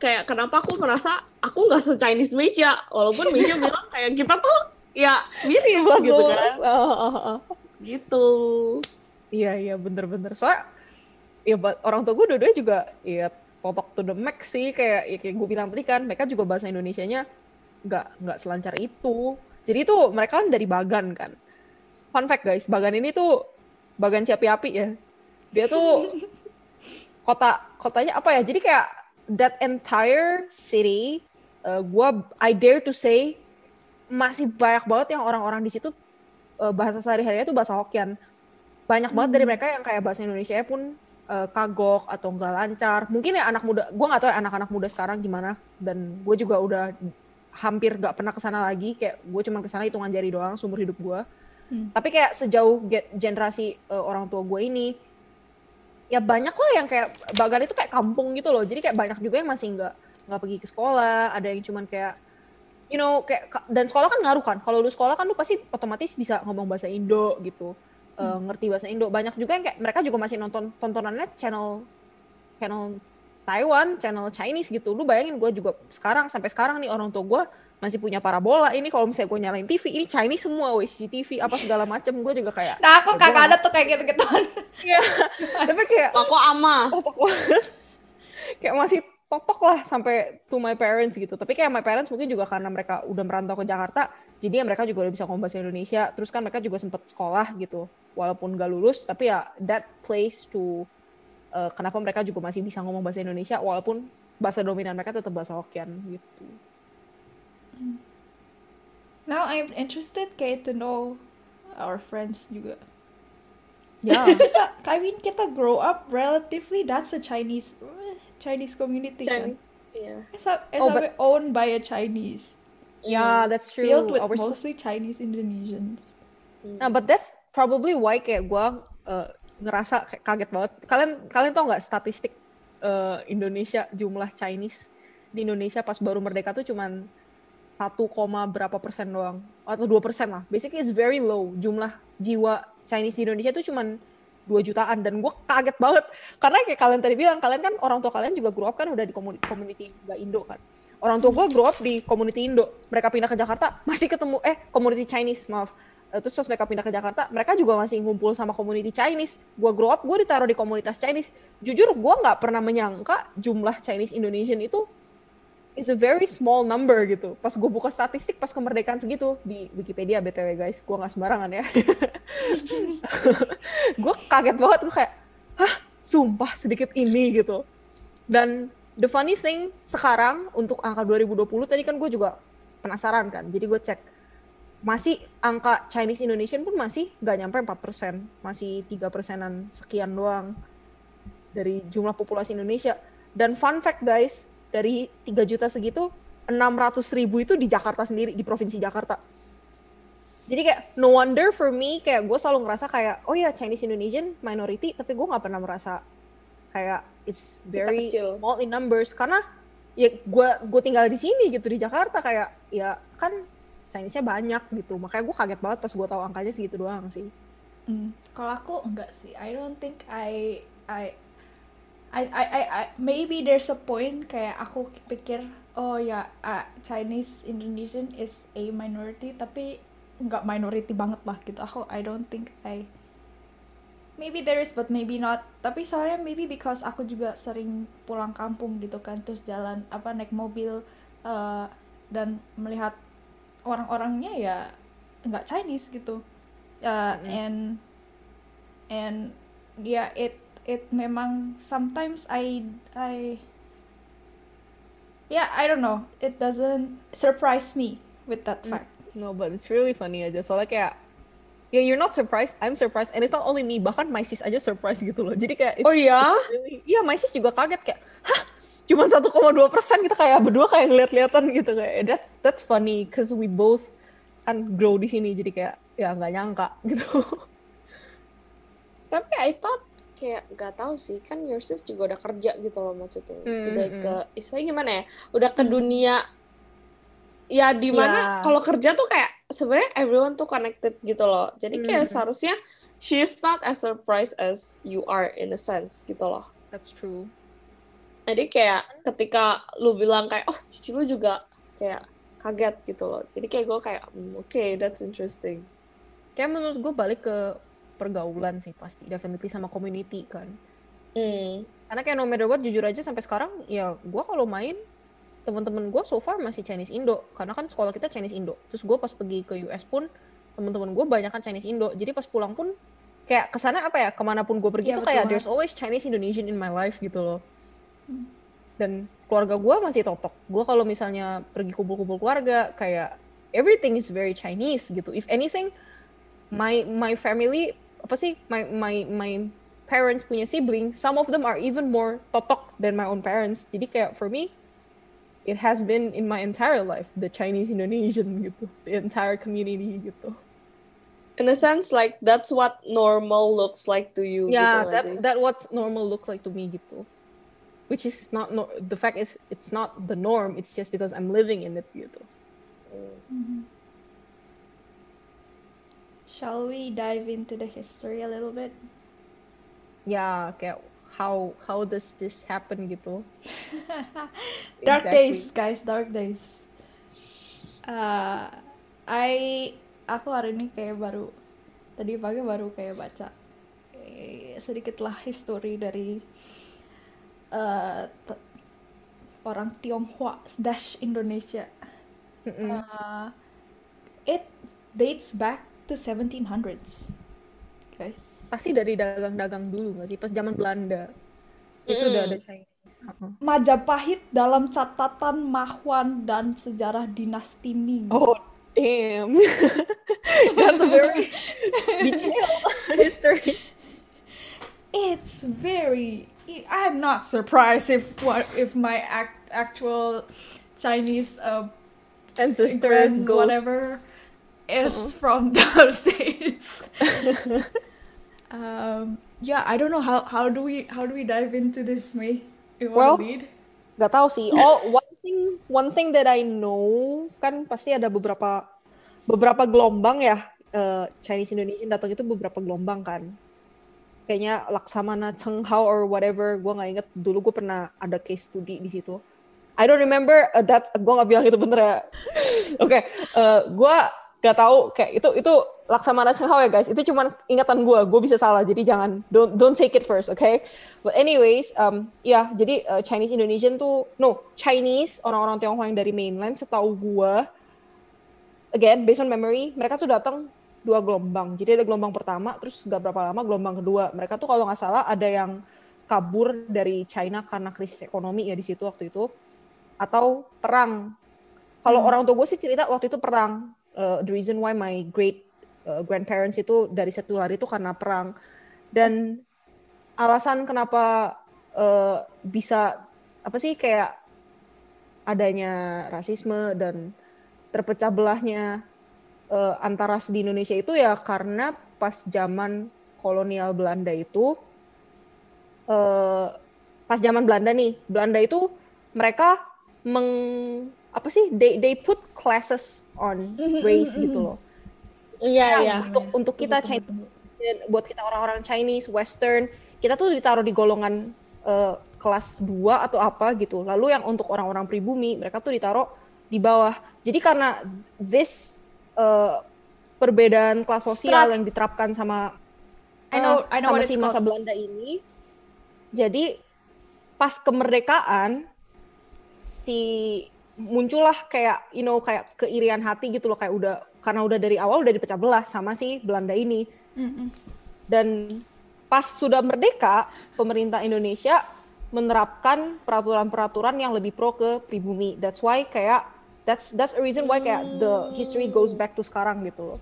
Kayak kenapa aku merasa aku nggak se Chinese Meja? Walaupun Meja bilang kayak kita tuh ya mirip Plus gitu kan. Oh, oh, oh. gitu. Iya iya bener-bener soalnya ya orang tua gue dua-duanya juga ya totok to the max sih. Kayak ya, kayak gue bilang tadi kan mereka juga bahasa Indonesianya nggak nggak selancar itu. Jadi itu mereka kan dari Bagan kan. Fun fact guys Bagan ini tuh Bagan siapi api ya. Dia tuh kota kotanya apa ya? Jadi kayak that entire city uh, gua I dare to say masih banyak banget yang orang-orang di situ uh, bahasa sehari-harinya tuh bahasa Hokkien. Banyak banget dari mereka yang kayak bahasa Indonesia pun uh, kagok atau enggak lancar. Mungkin ya anak muda gue nggak tahu ya anak-anak muda sekarang gimana dan gue juga udah hampir nggak pernah ke sana lagi. Kayak gue cuma ke sana hitungan jari doang seumur hidup gue Hmm. tapi kayak sejauh ge- generasi uh, orang tua gue ini ya banyak lah yang kayak Bagan itu kayak kampung gitu loh. Jadi kayak banyak juga yang masih nggak nggak pergi ke sekolah. Ada yang cuman kayak you know kayak ka- dan sekolah kan ngaruh kan. Kalau lu sekolah kan lu pasti otomatis bisa ngomong bahasa Indo gitu. Uh, ngerti bahasa Indo. Banyak juga yang kayak mereka juga masih nonton tontonannya channel channel Taiwan channel Chinese gitu. Lu bayangin gue juga sekarang sampai sekarang nih orang tua gue masih punya parabola ini kalau misalnya gue nyalain TV ini Chinese semua weh CCTV apa segala macem gue juga kayak Nah, aku kagak ada tuh kayak gitu-gituan. Iya. tapi kayak aku ama banget kayak masih totok lah sampai to my parents gitu. Tapi kayak my parents mungkin juga karena mereka udah merantau ke Jakarta, jadi ya mereka juga udah bisa ngomong bahasa Indonesia. Terus kan mereka juga sempet sekolah gitu, walaupun gak lulus, tapi ya that place to uh, kenapa mereka juga masih bisa ngomong bahasa Indonesia walaupun bahasa dominan mereka tetap bahasa Hokkien gitu. Now I'm interested kayak to know our friends juga. Ya, Kita, I mean kita grow up relatively that's a Chinese Chinese community kan. Chinese. Iya. Sa- Oh, SAP owned by a Chinese, ya that's true. filled with Our school- mostly Chinese Indonesians. Nah, but that's probably why kayak gue ngerasa kayak kaget banget. Kalian kalian tau nggak statistik eh, Indonesia jumlah Chinese di Indonesia pas baru merdeka tuh cuman 1, koma berapa persen doang. Atau dua persen lah. Basically it's very low. Jumlah jiwa Chinese di Indonesia tuh cuman 2 jutaan. Dan gue kaget banget. Karena kayak kalian tadi bilang kalian kan orang tua kalian juga grow up kan udah di community, community nggak Indo kan. Orang tua gue grow up di community Indo. Mereka pindah ke Jakarta masih ketemu eh community Chinese maaf. Eh, terus pas mereka pindah ke Jakarta mereka juga masih ngumpul sama community Chinese. Gue grow up gue ditaruh di komunitas Chinese. Jujur gue nggak pernah menyangka jumlah Chinese Indonesian itu is a very small number gitu. Pas gue buka statistik pas kemerdekaan segitu di Wikipedia btw guys. Gue nggak sembarangan ya. Gue kaget banget gue kayak hah? Sumpah sedikit ini gitu. Dan the funny thing sekarang untuk angka 2020 tadi kan gue juga penasaran kan. Jadi gue cek masih angka Chinese Indonesian pun masih nggak nyampe 4%, masih tiga persenan sekian doang dari jumlah populasi Indonesia. Dan fun fact guys, dari 3 juta segitu, 600 ribu itu di Jakarta sendiri, di provinsi Jakarta. Jadi kayak no wonder for me, kayak gue selalu ngerasa kayak, oh ya Chinese Indonesian minority, tapi gue nggak pernah merasa kayak it's very small in numbers karena ya gue gue tinggal di sini gitu di Jakarta kayak ya kan Chinese-nya banyak gitu makanya gue kaget banget pas gue tahu angkanya segitu doang sih Hmm. Kalau aku enggak sih. I don't think I I I I, I, I- maybe there's a point kayak aku pikir oh ya uh, Chinese Indonesian is a minority tapi enggak minority banget lah gitu. Aku I don't think I maybe there is but maybe not. Tapi soalnya maybe because aku juga sering pulang kampung gitu kan terus jalan apa naik mobil uh, dan melihat orang-orangnya ya enggak Chinese gitu. Uh, Mm-mm. and and yeah it it memang sometimes I I yeah I don't know. It doesn't surprise me with that Mm. fact. No but it's really funny aja. Soalnya kayak ya you're not surprised I'm surprised and it's not only me bahkan my sis aja surprised gitu loh. Jadi kayak Oh ya? really iya my sis juga kaget kayak hah? Cuma 1,2 persen kita kayak berdua kayak ngeliat-liatan gitu kayak. That's that's funny cause we both kan grow di sini jadi kayak ya nggak nyangka gitu. Tapi I thought kayak nggak tahu sih kan your sis juga udah kerja gitu loh maksudnya. Hmm, udah hmm. ke istilahnya gimana ya udah ke dunia ya di mana Ya. kalau kerja tuh kayak sebenarnya everyone tuh connected gitu loh. Jadi kayak Hmm. seharusnya she's not as surprised as you are in a sense gitu loh. That's true. Jadi kayak ketika lu bilang kayak oh cici lu juga kayak kaget gitu loh. Jadi kayak gue kayak "Hmm, oke that's interesting. Kayak menurut gue balik ke pergaulan sih pasti definitely sama community kan. Hmm. Karena kayak no matter what jujur aja sampai sekarang ya gue kalau main teman-teman gue so far masih Chinese Indo. Karena kan sekolah kita Chinese Indo. Terus gue pas pergi ke US pun teman-teman gue banyak kan Chinese Indo. Jadi pas pulang pun kayak ke sana apa ya ke mana pun gue pergi Iya, tuh betul. kayak there's always Chinese Indonesian in my life gitu loh. Hmm. dan keluarga gue masih totok. Gue kalau misalnya pergi kumpul-kumpul keluarga kayak everything is very Chinese gitu. If anything my my family apa sih my my my parents punya sibling some of them are even more totok than my own parents jadi kayak for me it has been in my entire life the Chinese Indonesian gitu the entire community gitu in a sense like that's what normal looks like to you yeah gitu that sih? that what normal looks like to me gitu which is not no, the fact is it's not the norm it's just because I'm living in it gitu Hmm. Shall we dive into the history a little bit ya kayak how how does this happen gitu dark Exactly. days guys dark days uh, I aku hari ini kayak baru tadi pagi baru kayak baca eh, sedikit lah history dari uh, orang Tionghoa dash Indonesia. Mm-mm. Uh, it dates back to 1700s, guys. Pasti dari dagang-dagang dulu nggak sih? Pas zaman Belanda. Itu udah ada Chinese. Uh-uh. Majapahit dalam catatan Mahwan dan sejarah dinasti Ming. Oh, damn. That's a very detailed history. It's very. I'm not surprised if what if my act, actual Chinese uh, Ancestors whatever is Uh-uh. from those days. um, yeah, I don't know how how do we how do we dive into this, May? You Well, lead? Gak tahu sih. Oh, one thing, one thing that I know kan pasti ada beberapa beberapa gelombang ya. eh, Chinese Indonesian datang itu beberapa gelombang kan. Kayaknya Laksamana Chenghao or whatever. Gue nggak inget dulu gue pernah ada case study di situ. I don't remember uh, that. Gue nggak bilang itu bener ya. Oke, eh, gue gak tahu kayak itu itu Laksamana Chenghao ya guys. Itu cuman ingatan gue. Gue bisa salah. Jadi jangan don't don't take it first, okay? But anyways, um, ya jadi uh, Chinese Indonesian tuh no Chinese orang-orang Tionghoa yang dari mainland setahu gue again based on memory mereka tuh datang dua gelombang. Jadi ada gelombang pertama, terus gak berapa lama gelombang kedua. Mereka tuh kalau nggak salah ada yang kabur dari China karena krisis ekonomi ya di situ waktu itu, atau perang. Kalau Hmm. orang tua gue sih cerita waktu itu perang. Uh, the reason why my great uh, grandparents itu dari satu lari itu karena perang. Dan alasan kenapa uh, bisa apa sih kayak adanya rasisme dan terpecah belahnya uh, antara di Indonesia itu ya karena pas zaman kolonial Belanda itu eh, pas zaman Belanda nih Belanda itu mereka meng apa sih they they put classes on race gitu loh. Iya, Nah, iya. untuk untuk kita Chinese buat kita orang-orang Chinese Western kita tuh ditaruh di golongan eh, kelas 2 atau apa gitu. Lalu yang untuk orang-orang pribumi mereka tuh ditaruh di bawah. Jadi karena this eh, perbedaan kelas sosial Strat- yang diterapkan sama I know- eh, I know sama si masa called. Belanda ini jadi pas kemerdekaan si muncullah kayak you know kayak keirian hati gitu loh kayak udah karena udah dari awal udah dipecah belah sama si Belanda ini Mm-mm. dan pas sudah merdeka pemerintah Indonesia menerapkan peraturan-peraturan yang lebih pro ke pribumi that's why kayak that's that's a reason why kayak the history goes back to sekarang gitu loh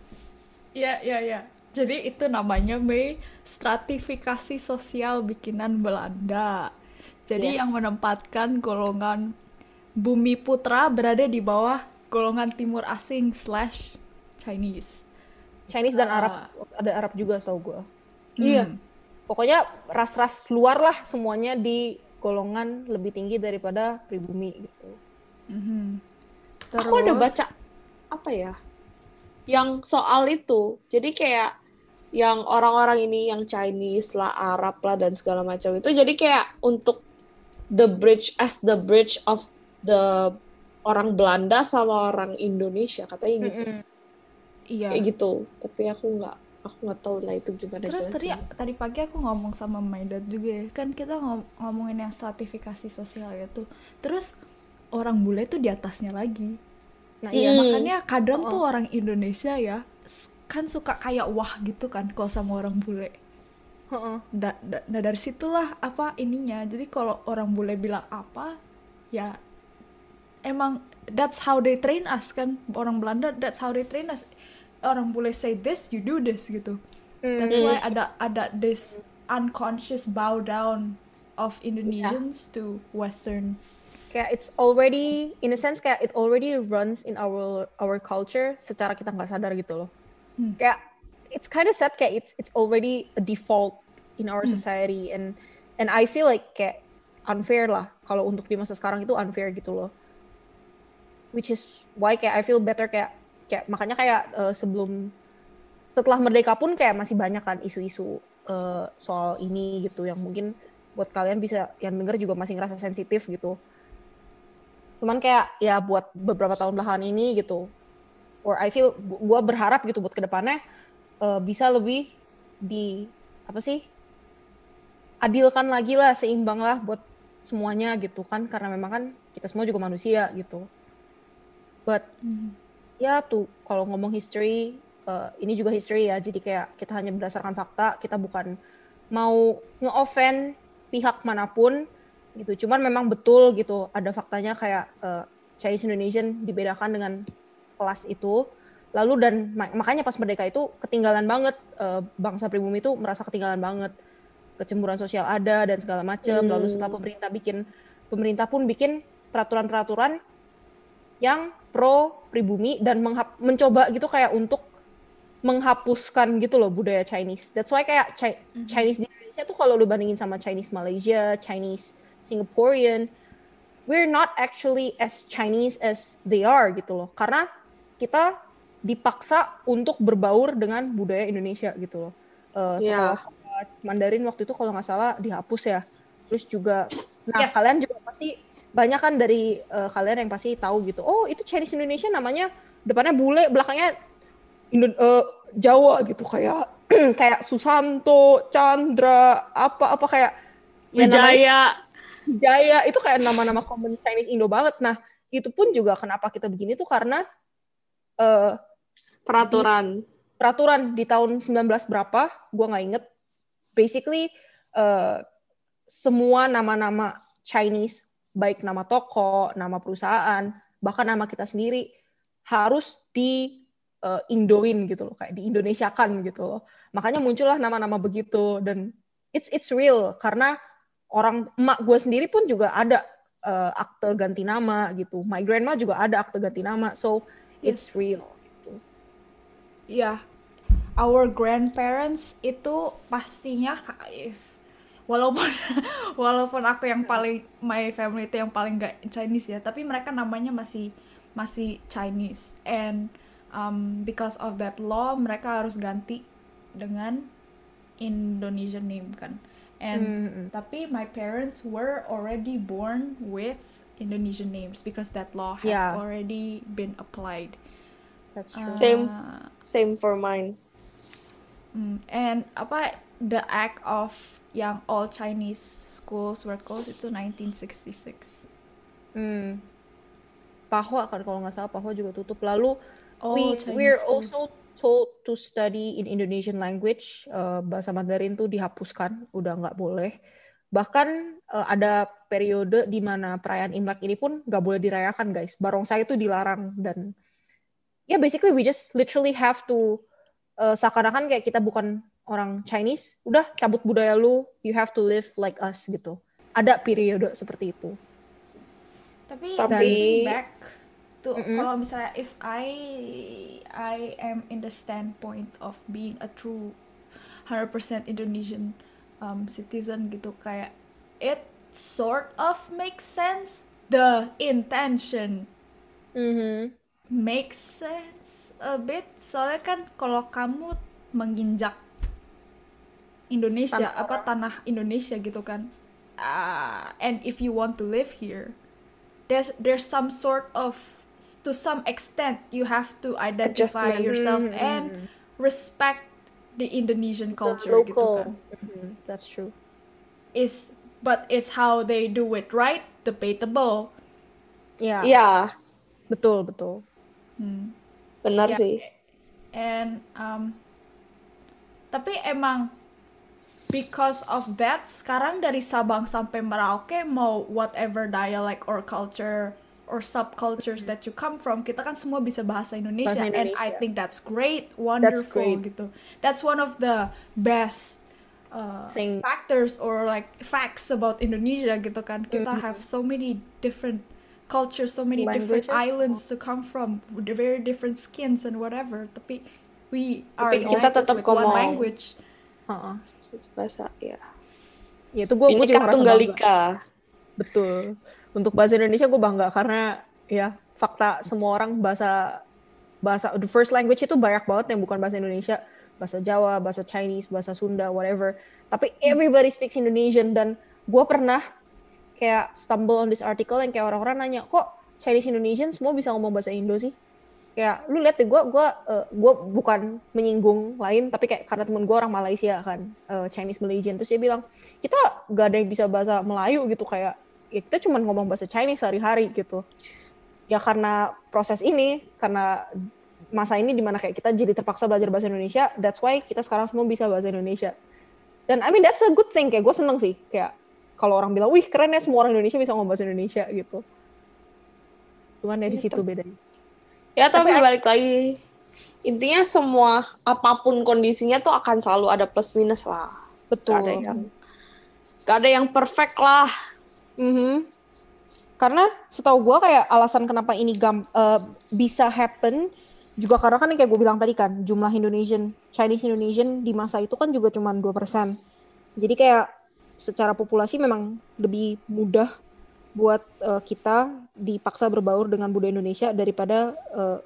Iya, iya, iya. Jadi itu namanya Mei stratifikasi sosial bikinan Belanda. Jadi Yes. yang menempatkan golongan bumi putra berada di bawah golongan timur asing slash Chinese. Chinese dan Ah. Arab ada Arab juga tau gue Iya. Hmm. pokoknya ras-ras luar lah semuanya di golongan lebih tinggi daripada pribumi gitu. Aku ada Terus- baca apa ya? Yang soal itu. Jadi kayak yang orang-orang ini yang Chinese lah, Arab lah dan segala macam itu jadi kayak untuk the bridge as the bridge of the orang Belanda sama orang Indonesia katanya gitu. Iya. Kayak gitu. Tapi aku nggak aku nggak tahu lah itu gimana Terus tadi tadi pagi aku ngomong sama my dad juga ya. Kan kita ngom- ngomongin yang stratifikasi sosial itu. Terus orang bule tuh di atasnya lagi. nah Hmm. iya Makanya kadang Oh. tuh orang Indonesia ya kan suka kayak wah gitu kan kalau sama orang bule. Heeh. Da- da- nah dari situlah apa ininya. Jadi kalau orang bule bilang apa ya emang that's how they train us kan orang Belanda that's how they train us. Orang bule say this you do this gitu. That's Hmm. why ada ada this unconscious bow down of Indonesians to Western. kayak it's already in a sense kayak it already runs in our our culture secara kita nggak sadar gitu loh Hmm. kayak it's kind of sad kayak it's it's already a default in our Hmm. society and and I feel like kayak unfair lah kalau untuk di masa sekarang itu unfair gitu loh which is why kayak I feel better kayak kayak makanya kayak eh, sebelum setelah merdeka pun kayak masih banyak kan isu-isu eh, soal ini gitu yang mungkin buat kalian bisa yang denger juga masih ngerasa sensitif gitu. Cuman kayak ya buat beberapa tahun belakangan ini gitu or I feel gue berharap gitu buat ke depannya eh, bisa lebih di apa sih adilkan lagi lah seimbang lah buat semuanya gitu kan. Karena memang kan kita semua juga manusia gitu but Mhm. ya tuh kalau ngomong history uh, ini juga history ya jadi kayak kita hanya berdasarkan fakta kita bukan mau nge-offend pihak mana pun gitu cuman memang betul gitu ada faktanya kayak uh, Chinese Indonesian dibedakan dengan kelas itu lalu dan ma- makanya pas merdeka itu ketinggalan banget uh, bangsa pribumi itu merasa ketinggalan banget kecemburuan sosial ada dan segala macam lalu Hmm. setelah pemerintah bikin pemerintah pun bikin peraturan-peraturan yang pro pribumi dan mencoba gitu kayak untuk menghapuskan gitu loh budaya Chinese. That's why kayak Chi- Chinese di Indonesia tuh kalau lu bandingin sama Chinese Malaysia, Chinese Singaporean, we're not actually as Chinese as they are gitu loh. Karena kita dipaksa untuk berbaur dengan budaya Indonesia gitu loh. Eh, Iya. sekolah-sekolah Mandarin waktu itu kalau nggak salah dihapus ya. Terus juga, nah Yes. kalian juga pasti banyak kan dari eh, kalian yang pasti tahu gitu. Oh itu Chinese Indonesia namanya depannya bule, belakangnya Indo- eh, Jawa gitu kayak kayak Susanto, Chandra, apa apa kayak ya Wijaya. Jaya itu kayak nama-nama common Chinese Indo banget. Nah itu pun juga kenapa kita begini tuh karena eh, peraturan. peraturan di tahun 19 berapa, gua nggak inget. Basically eh, semua nama-nama Chinese, baik nama toko, nama perusahaan, bahkan nama kita sendiri harus di eh, Indoin gitu loh, kayak di Indonesiakan gitu loh. Makanya muncullah nama-nama begitu dan it's it's real karena orang emak gue sendiri pun juga ada eh, akte ganti nama gitu. My grandma juga ada akte ganti nama, so it's Yes. real. gitu. Ya, our grandparents itu pastinya kaif. Walaupun walaupun aku yang paling my family itu yang paling gak Chinese ya, tapi mereka namanya masih masih Chinese and um, because of that law mereka harus ganti dengan Indonesian name kan. And Mm-mm. tapi my parents were already born with Indonesian names because that law has Yeah. already been applied. That's true. Same. Uh, Same for mine. Mm, and apa the act of yang all Chinese schools were closed itu 1966. Hmm. Pahwa kan kalau nggak salah Pahwa juga tutup. Lalu Oh, we Chinese we're schools. also told to study in Indonesian language. Eh, bahasa Mandarin tuh dihapuskan, udah nggak boleh. Bahkan eh, ada periode di mana perayaan Imlek ini pun nggak boleh dirayakan, guys. Barongsai itu dilarang dan ya basically we just literally have to eh, seakan-akan kayak kita bukan orang Chinese. Udah cabut budaya lu, you have to live like us gitu. Ada periode seperti itu. Tapi, Tapi- back to Mm-mm. kalau misalnya if I I am in the standpoint of being a true 100% Indonesian um, citizen gitu kayak it sort of makes sense the intention Mhm. makes sense a bit soalnya kan kalau kamu menginjak Indonesia Tanah apa tanah Indonesia gitu kan Ah, and if you want to live here there's there's some sort of to some extent you have to identify Adjustment. yourself Mhm, and mhm. respect the Indonesian The culture gitu local. kan Mhm, That's true. is but is how they do it right debatable Ya, Iya, betul betul. Hmm. benar Ya. sih. and um, tapi emang because of that sekarang dari Sabang sampai Merauke mau whatever dialect or culture or subcultures that you come from kita kan semua bisa bahasa Indonesia, Bahasa and I Indonesia. think that's great wonderful great. gitu that's one of the best uh, factors or like facts about Indonesia gitu kan kita Mhm. have so many different cultures so many different Languages. islands to come from very different skins and whatever tapi we are Tapi kita tetap with one language Heeh. Bahasa, ya. Ya itu gue juga tunggal bangga. ika. Betul. Untuk bahasa Indonesia gue bangga karena ya fakta semua orang bahasa bahasa the first language itu banyak banget yang bukan bahasa Indonesia, bahasa Jawa, bahasa Chinese, bahasa Sunda, whatever. Tapi everybody speaks Indonesian dan gue pernah kayak stumble on this article yang kayak orang-orang nanya kok Chinese Indonesian semua bisa ngomong bahasa Indo sih? Kayak lu lihat deh gue gua eh, gua bukan menyinggung lain tapi kayak karena temen gue orang Malaysia kan eh, Chinese Malaysian. Terus dia bilang kita gak ada yang bisa bahasa Melayu gitu kayak ya kita cuma ngomong bahasa Chinese sehari-hari gitu. Ya karena proses ini karena masa ini di mana kayak kita jadi terpaksa belajar bahasa Indonesia that's why kita sekarang semua bisa bahasa Indonesia. Dan I mean that's a good thing kayak gue seneng sih kayak kalau orang bilang wih keren ya semua orang Indonesia bisa ngomong bahasa Indonesia gitu. Cuman ya di Gitu. situ bedanya Ya tapi Tapi- balik lagi intinya semua apa pun kondisinya tuh akan selalu ada plus minus lah. betul Gak ada yang gak ada yang perfect lah. Mhm. Karena setahu gue kayak alasan kenapa ini gam, eh, bisa happen juga karena kan yang kayak gue bilang tadi kan jumlah Indonesian Chinese Indonesian di masa itu kan juga cuma 2%. Jadi kayak secara populasi memang lebih mudah buat eh, kita dipaksa berbaur dengan budaya Indonesia daripada eh,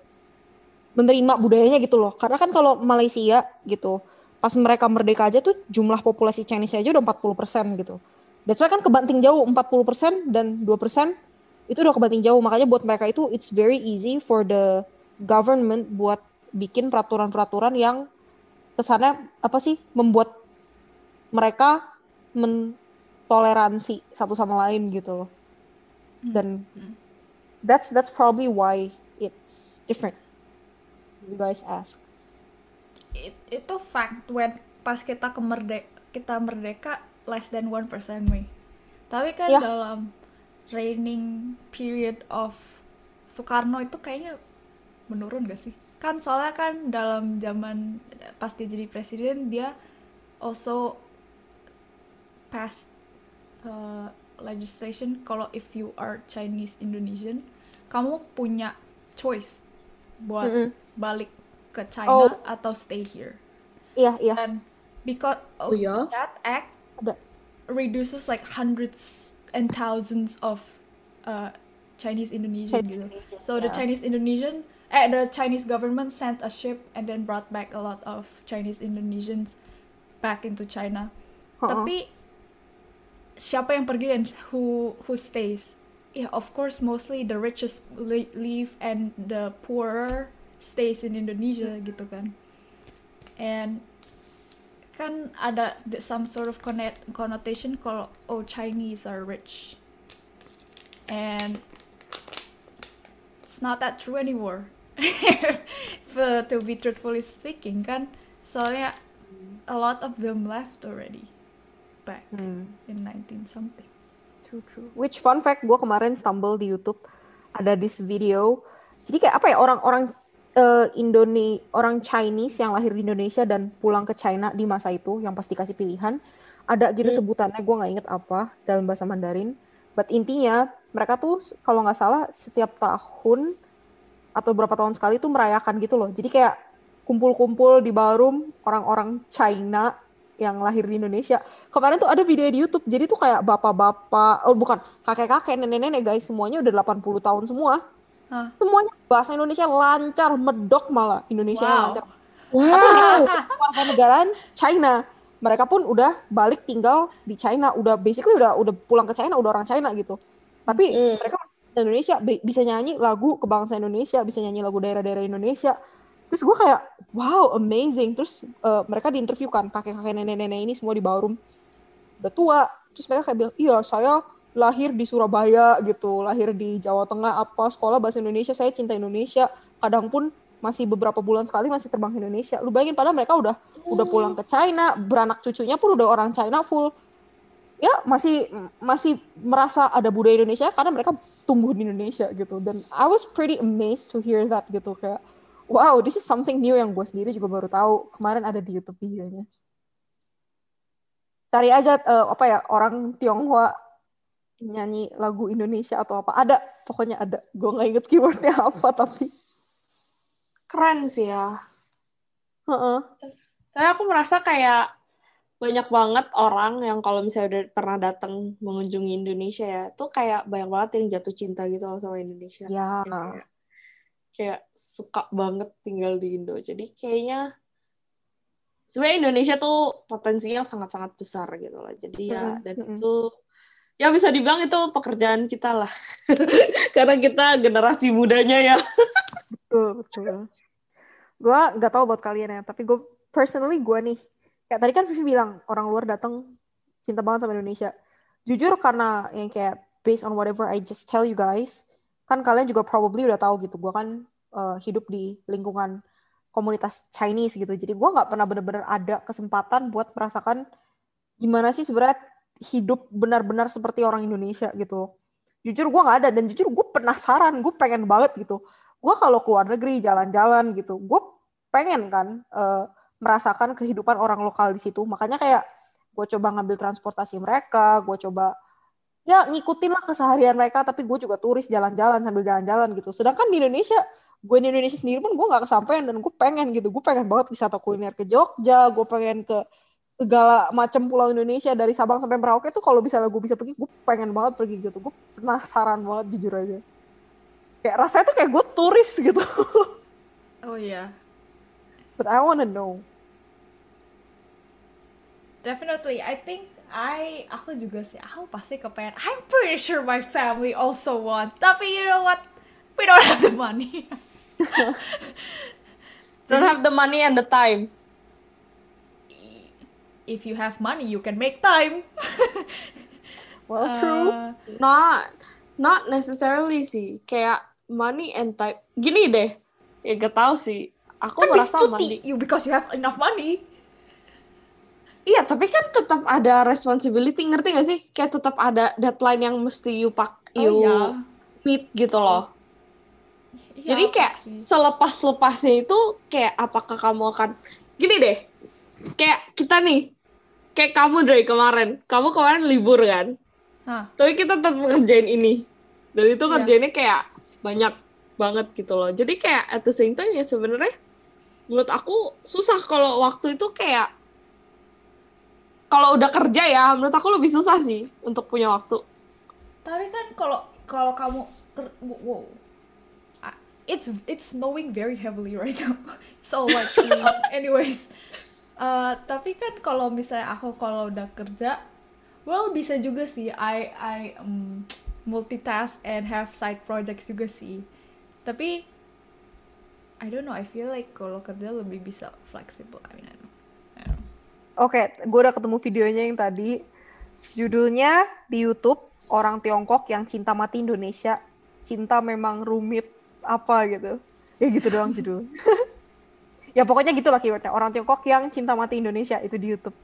menerima budayanya gitu loh. Karena kan kalau Malaysia gitu, pas mereka merdeka aja tuh jumlah populasi Chinese aja udah 40% gitu. That's why kan kebanting jauh 40% dan 2% itu udah kebanting jauh. Makanya buat mereka itu it's very easy for the government buat bikin peraturan-peraturan yang kesannya apa sih membuat mereka mentoleransi satu sama lain gitu loh. Dan that's that's probably why it's different. You guys ask. It- itu fact when pas kita ke merde- kita merdeka less than 1% Mei. Tapi kan Ya. dalam reigning period of Soekarno itu kayaknya menurun gak sih? Kan soalnya kan dalam zaman pas dia jadi presiden dia also passed uh, legislation kalau if you are Chinese Indonesian kamu punya choice buat Mm-mm. balik ke China Oh. atau stay here. Iya, iya. And because Oh of ya? that act Ada. reduces like hundreds and thousands of uh, Chinese Indonesian Chinese gitu. Indonesian, So the yeah. Chinese Indonesian, eh, the Chinese government sent a ship and then brought back a lot of Chinese Indonesians back into China. Uh-uh. Tapi siapa yang pergi and who who stays? Yeah, of course, mostly the richest le- leave and the poorer stays in Indonesia gitu kan. And kan ada some sort of connect, connotation kalau oh Chinese are rich. And it's not that true anymore. For, to be truthfully speaking kan, soalnya a lot of them left already back Hmm. in 19 something. True, true. Which fun fact, gue kemarin stumble di YouTube ada this video. Jadi kayak apa ya orang-orang eh, Indone orang Chinese yang lahir di Indonesia dan pulang ke China di masa itu yang pasti kasih pilihan. Ada gitu Hmm. sebutannya, gue nggak inget apa dalam bahasa Mandarin. But intinya mereka tuh kalau nggak salah setiap tahun atau berapa tahun sekali tuh merayakan gitu loh. Jadi kayak kumpul-kumpul di ballroom orang-orang China yang lahir di Indonesia. Kemarin tuh ada video di YouTube. Jadi tuh kayak bapak-bapak, oh bukan, kakek-kakek, nenek-nenek guys, semuanya udah 80 tahun semua. Hah. Semuanya bahasa Indonesia lancar, medok malah Indonesia Wow. lancar. Wow. Warga negaraan China. Mereka pun udah balik tinggal di China, udah basically udah udah pulang ke China, udah orang China gitu. Tapi Hmm. mereka masih di Indonesia bi- bisa nyanyi lagu kebangsaan Indonesia, bisa nyanyi lagu daerah-daerah Indonesia. Terus gue kayak, wow, amazing. Terus eh, mereka diinterview kan, kakek-kakek nenek-nenek ini semua di ballroom. Udah tua. Terus mereka kayak bilang, iya saya lahir di Surabaya gitu, lahir di Jawa Tengah, apa sekolah bahasa Indonesia, saya cinta Indonesia. Kadang pun masih beberapa bulan sekali masih terbang ke Indonesia. Lu bayangin padahal mereka udah udah pulang ke China, beranak cucunya pun udah orang China full. Ya masih masih merasa ada budaya Indonesia karena mereka tumbuh di Indonesia gitu. Dan I was pretty amazed to hear that gitu kayak wow this is something new yang gue sendiri juga baru tahu kemarin ada di YouTube videonya. Cari aja eh, apa ya orang Tionghoa nyanyi lagu Indonesia atau apa ada pokoknya ada gue nggak inget keywordnya apa tapi Keren sih ya. Heeh. Tapi aku merasa kayak banyak banget orang yang kalau misalnya udah pernah datang mengunjungi Indonesia ya, tuh kayak banyak banget yang jatuh cinta gitu sama Indonesia. ya kayak, kayak suka banget tinggal di Indo. Jadi kayaknya sebenarnya Indonesia tuh potensinya sangat-sangat besar gitu loh. Jadi ya Mm-mm, dan mm-mm. itu ya bisa dibilang itu pekerjaan kita lah. Karena kita generasi mudanya ya. betul betul gue nggak tahu buat kalian ya tapi gue personally gue nih kayak tadi kan Vivi bilang orang luar datang cinta banget sama Indonesia jujur karena yang kayak based on whatever I just tell you guys, kan kalian juga probably udah tahu gitu. Gue kan uh, hidup di lingkungan komunitas Chinese gitu. Jadi gue nggak pernah bener-bener ada kesempatan buat merasakan gimana sih sebenarnya hidup benar-benar seperti orang Indonesia gitu. Jujur gue nggak ada dan jujur gue penasaran, gue pengen banget gitu. Gue kalau keluar negeri jalan-jalan gitu, gue pengen kan uh, merasakan kehidupan orang lokal di situ. Makanya kayak gue coba ngambil transportasi mereka, gue coba ya ngikutin lah keseharian mereka, tapi gue juga turis jalan-jalan sambil jalan-jalan gitu. Sedangkan di Indonesia, gue di Indonesia sendiri pun gue nggak kesampaian dan gue pengen gitu, gue pengen banget wisata kuliner ke Jogja, gue pengen ke segala macam pulau Indonesia dari Sabang sampai Merauke tuh kalau misalnya gue bisa pergi, gue pengen banget pergi gitu, gue penasaran banget jujur aja. Kayak rasanya tuh kayak gue turis gitu. Oh iya. But I wanna know. Definitely, I think I aku juga sih aku pasti kepengen. I'm pretty sure my family also want. Tapi you know what? We don't have the money. Don't have the money and the time. If you have money, you can make time. Well, true. Uh, Not not necessarily sih. Kayak money and time. Gini deh. Ya gak tau sih. Aku kan merasa cuti money. you because you have enough money. Iya, tapi kan tetap ada responsibility, ngerti gak sih? Kayak tetap ada deadline yang mesti you pak, you Oh ya. meet gitu loh. Iya, Jadi kayak selepas-lepasnya itu kayak apakah kamu akan gini deh. Kayak kita nih. Kayak kamu dari kemarin. Kamu kemarin libur kan? Hah. Tapi kita tetap ngerjain ini. Dan itu Iya. ngerjainnya kayak banyak banget gitu loh. Jadi kayak at the same time ya sebenarnya menurut aku susah kalau waktu itu kayak kalau udah kerja ya menurut aku lebih susah sih untuk punya waktu. Tapi kan kalau kalau kamu wow, it's it's snowing very heavily right now. So like uh, anyways, uh, tapi kan kalau misalnya aku kalau udah kerja, well bisa juga sih I I um, multitask and have side projects juga sih. Tapi I don't know, I feel like kalau kerja lebih bisa flexible. I mean, I don't know. Oke, gue udah ketemu videonya yang tadi. Judulnya di YouTube orang Tiongkok yang cinta mati Indonesia. Cinta memang rumit apa gitu. Ya gitu doang judul. ya pokoknya gitu lah keywordnya. Orang Tiongkok yang cinta mati Indonesia itu di YouTube.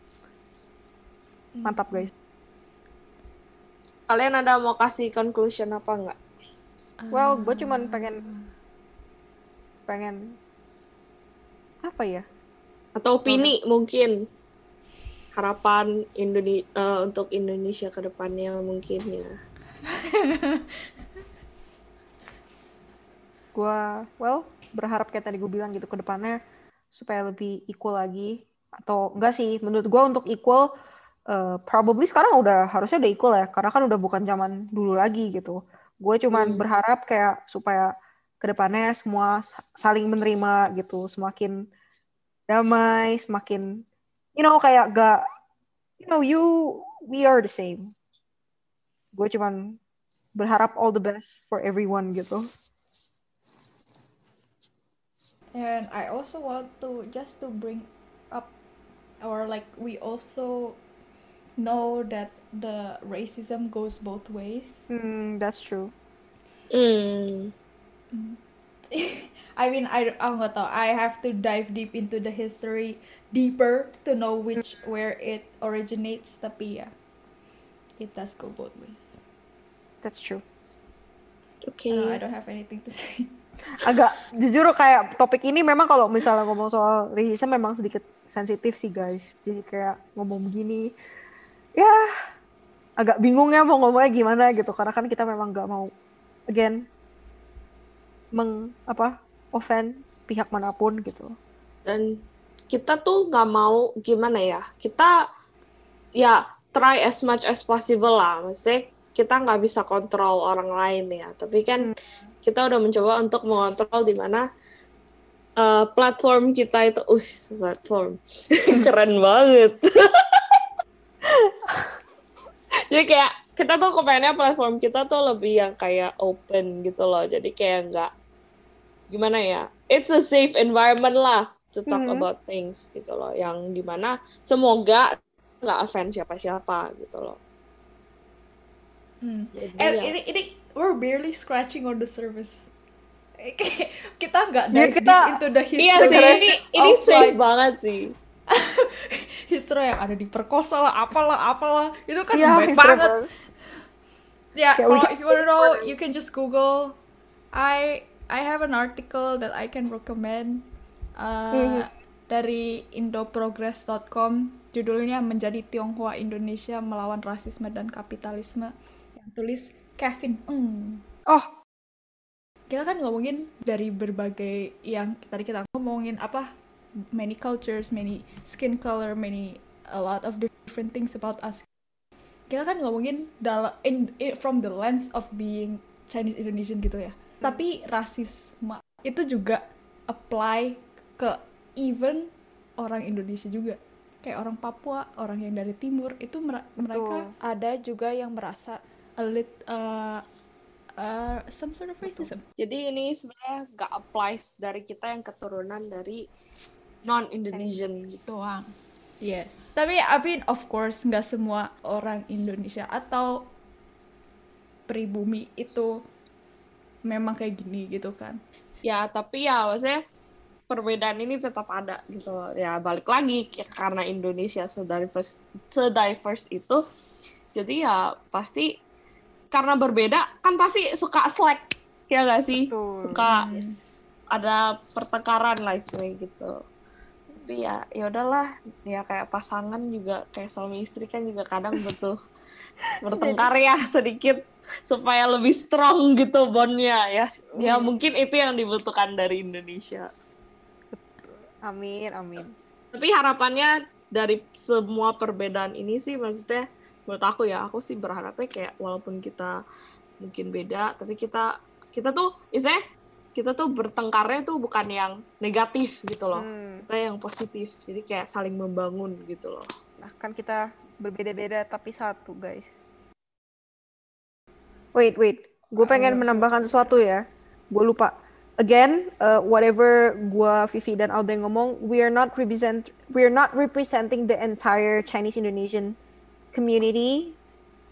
Mantap guys. Kalian ada mau kasih conclusion apa enggak? Well, gue cuman pengen pengen apa ya? Atau opini mungkin harapan Indonesia untuk Indonesia ke depannya mungkin ya. Gua well berharap kayak tadi gue bilang gitu ke depannya supaya lebih equal lagi atau enggak sih menurut gua untuk equal uh, probably sekarang udah harusnya udah equal ya karena kan udah bukan zaman dulu lagi gitu gue cuman Hmm. berharap kayak supaya ke depannya semua sa- saling menerima gitu semakin damai semakin you know kayak gak you know you we are the same gue cuman berharap all the best for everyone gitu And I also want to just to bring up or like we also know that the racism goes both ways. Hmm, that's true. Hmm. I mean, I aku nggak tahu. I have to dive deep into the history deeper to know which where it originates. Tapi ya, it does go both ways. That's true. Oke. Uh, I don't have anything to say. Agak jujur kayak topik ini memang kalau misalnya ngomong soal racism memang sedikit sensitif sih guys. Jadi kayak ngomong begini ya agak bingung ya mau ngomongnya gimana gitu karena kan kita memang nggak mau again meng apa offend pihak mana pun gitu. Dan kita tuh nggak mau gimana ya? Kita ya try as much as possible lah. Maksudnya kita nggak bisa kontrol orang lain ya. Tapi kan kita udah mencoba untuk mengontrol di mana eh, platform kita itu, uh, platform keren banget. Jadi kayak kita tuh kepengennya platform kita tuh lebih yang kayak open gitu loh. Jadi kayak nggak gimana ya? It's a safe environment lah to talk Mhm. about things gitu loh. Yang di mana semoga nggak offend siapa-siapa gitu loh. Hmm. Jadi And ya. ini, ini we're barely scratching on the surface. kita nggak Ya, dive kita- deep into the history Iya sih, ini, ini safe like, banget sih. history yang ada di perkosa lah, apalah, apalah. Itu kan Iya, banyak banget. banget. Ya, we kalau if you wanna know, you can just Google. I I have an article that I can recommend uh, Mhm. dari indoprogress.com. Judulnya Menjadi Tionghoa Indonesia Melawan Rasisme dan Kapitalisme. Yang tulis Kevin Eng. Oh, Kita kan ngomongin dari berbagai yang tadi kita ngomongin apa many cultures, many skin color, many a lot of different things about us. Kita kan ngomongin dalam in, in- from the lens of being Chinese Indonesian gitu ya. Tapi rasisme itu juga apply ke even orang Indonesia juga. Kayak orang Papua, orang yang dari timur itu mer- mereka ada juga yang merasa a lit, uh, uh, some sort of racism. Jadi ini sebenarnya gak applies dari kita yang keturunan dari non Indonesian gitu. doang. Yes. Tapi I mean of course nggak semua orang Indonesia atau pribumi itu memang kayak gini gitu kan. Ya tapi ya maksudnya perbedaan ini tetap ada gitu. loh. Ya balik lagi ya, karena Indonesia sediverse sediverse itu. Jadi ya pasti karena berbeda kan pasti suka slack ya gak sih? Betul. Suka Yes. ada pertengkaran lah istilahnya gitu tapi ya ya udahlah ya kayak pasangan juga kayak suami istri kan juga kadang butuh bertengkar ya sedikit supaya lebih strong gitu bondnya ya ya Hmm. mungkin itu yang dibutuhkan dari Indonesia amin, amin. tapi harapannya dari semua perbedaan ini sih maksudnya menurut aku ya aku sih berharapnya kayak walaupun kita mungkin beda tapi kita kita tuh istilahnya kita tuh bertengkarnya tuh bukan yang negatif gitu loh Hmm. kita yang positif jadi kayak saling membangun gitu loh Nah, kan kita berbeda-beda tapi satu, guys. Wait, wait. Gue pengen Ayo. menambahkan sesuatu ya. Gue lupa. Again, uh, whatever gue, Vivi dan Aldrin ngomong, we are not represent, we are not representing the entire Chinese Indonesian community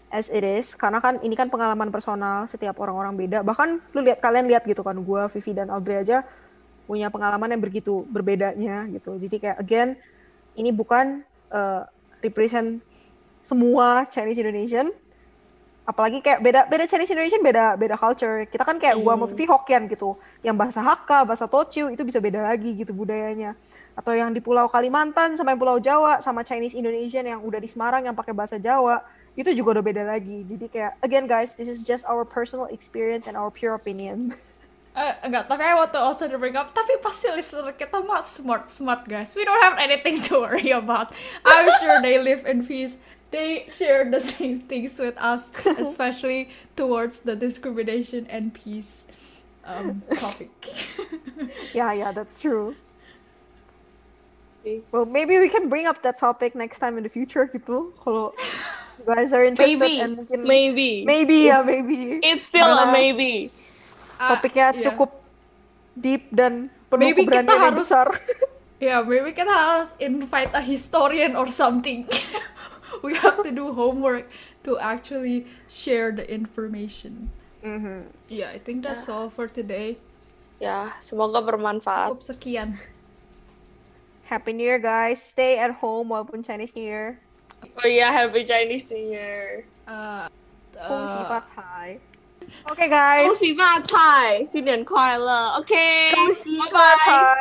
as it is. Karena kan ini kan pengalaman personal, setiap orang-orang beda. Bahkan lu lihat kalian lihat gitu kan, gue, Vivi dan Aldrin aja punya pengalaman yang begitu berbedanya gitu. Jadi kayak again, ini bukan uh, represent semua Chinese Indonesian apalagi kayak beda beda Chinese Indonesian beda beda culture kita kan kayak gua sama Hmm. Vivi Hokkien gitu yang bahasa Hakka bahasa Tochu itu bisa beda lagi gitu budayanya atau yang di Pulau Kalimantan sama yang Pulau Jawa sama Chinese Indonesian yang udah di Semarang yang pakai bahasa Jawa itu juga udah beda lagi jadi kayak again guys this is just our personal experience and our pure opinion Eh, enggak, tapi I want to also to bring up, tapi pasti listener kita mah smart, smart guys. We don't have anything to worry about. I'm sure they live in peace. They share the same things with us, especially towards the discrimination and peace um, topic. yeah yeah that's true well maybe we can bring up that topic next time in the future gitu kalau you guys are interested maybe and mungkin maybe maybe ya maybe it's still a Karena- maybe Ah, topiknya iya. cukup deep dan penuh Maybe kita keberanian yang harus- besar. Yeah, maybe kita harus invite a historian or something. we have to do homework to actually share the information. Mhm. Yeah, I think that's all for today. ya semoga bermanfaat Cukup sekian. Happy New Year guys. Stay at home walaupun Chinese New Year. oh iya happy Chinese New Year Uh, 恭喜 uh, 发财. Okay guys. 恭喜发财新年快乐 OK 恭喜 bye 发 bye 财.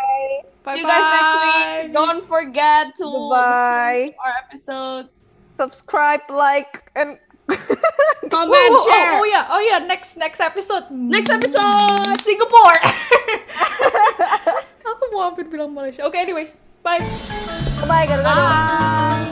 bye See you guys next week. bye. Don't forget to Bye-bye. listen to our episodes. Subscribe, like, and Comment, Oh, oh, share. oh, oh yeah, oh yeah, next next episode. Next episode. Singapore. Aku mau hampir bilang Malaysia. Okay, anyways, bye. bye guys. Bye.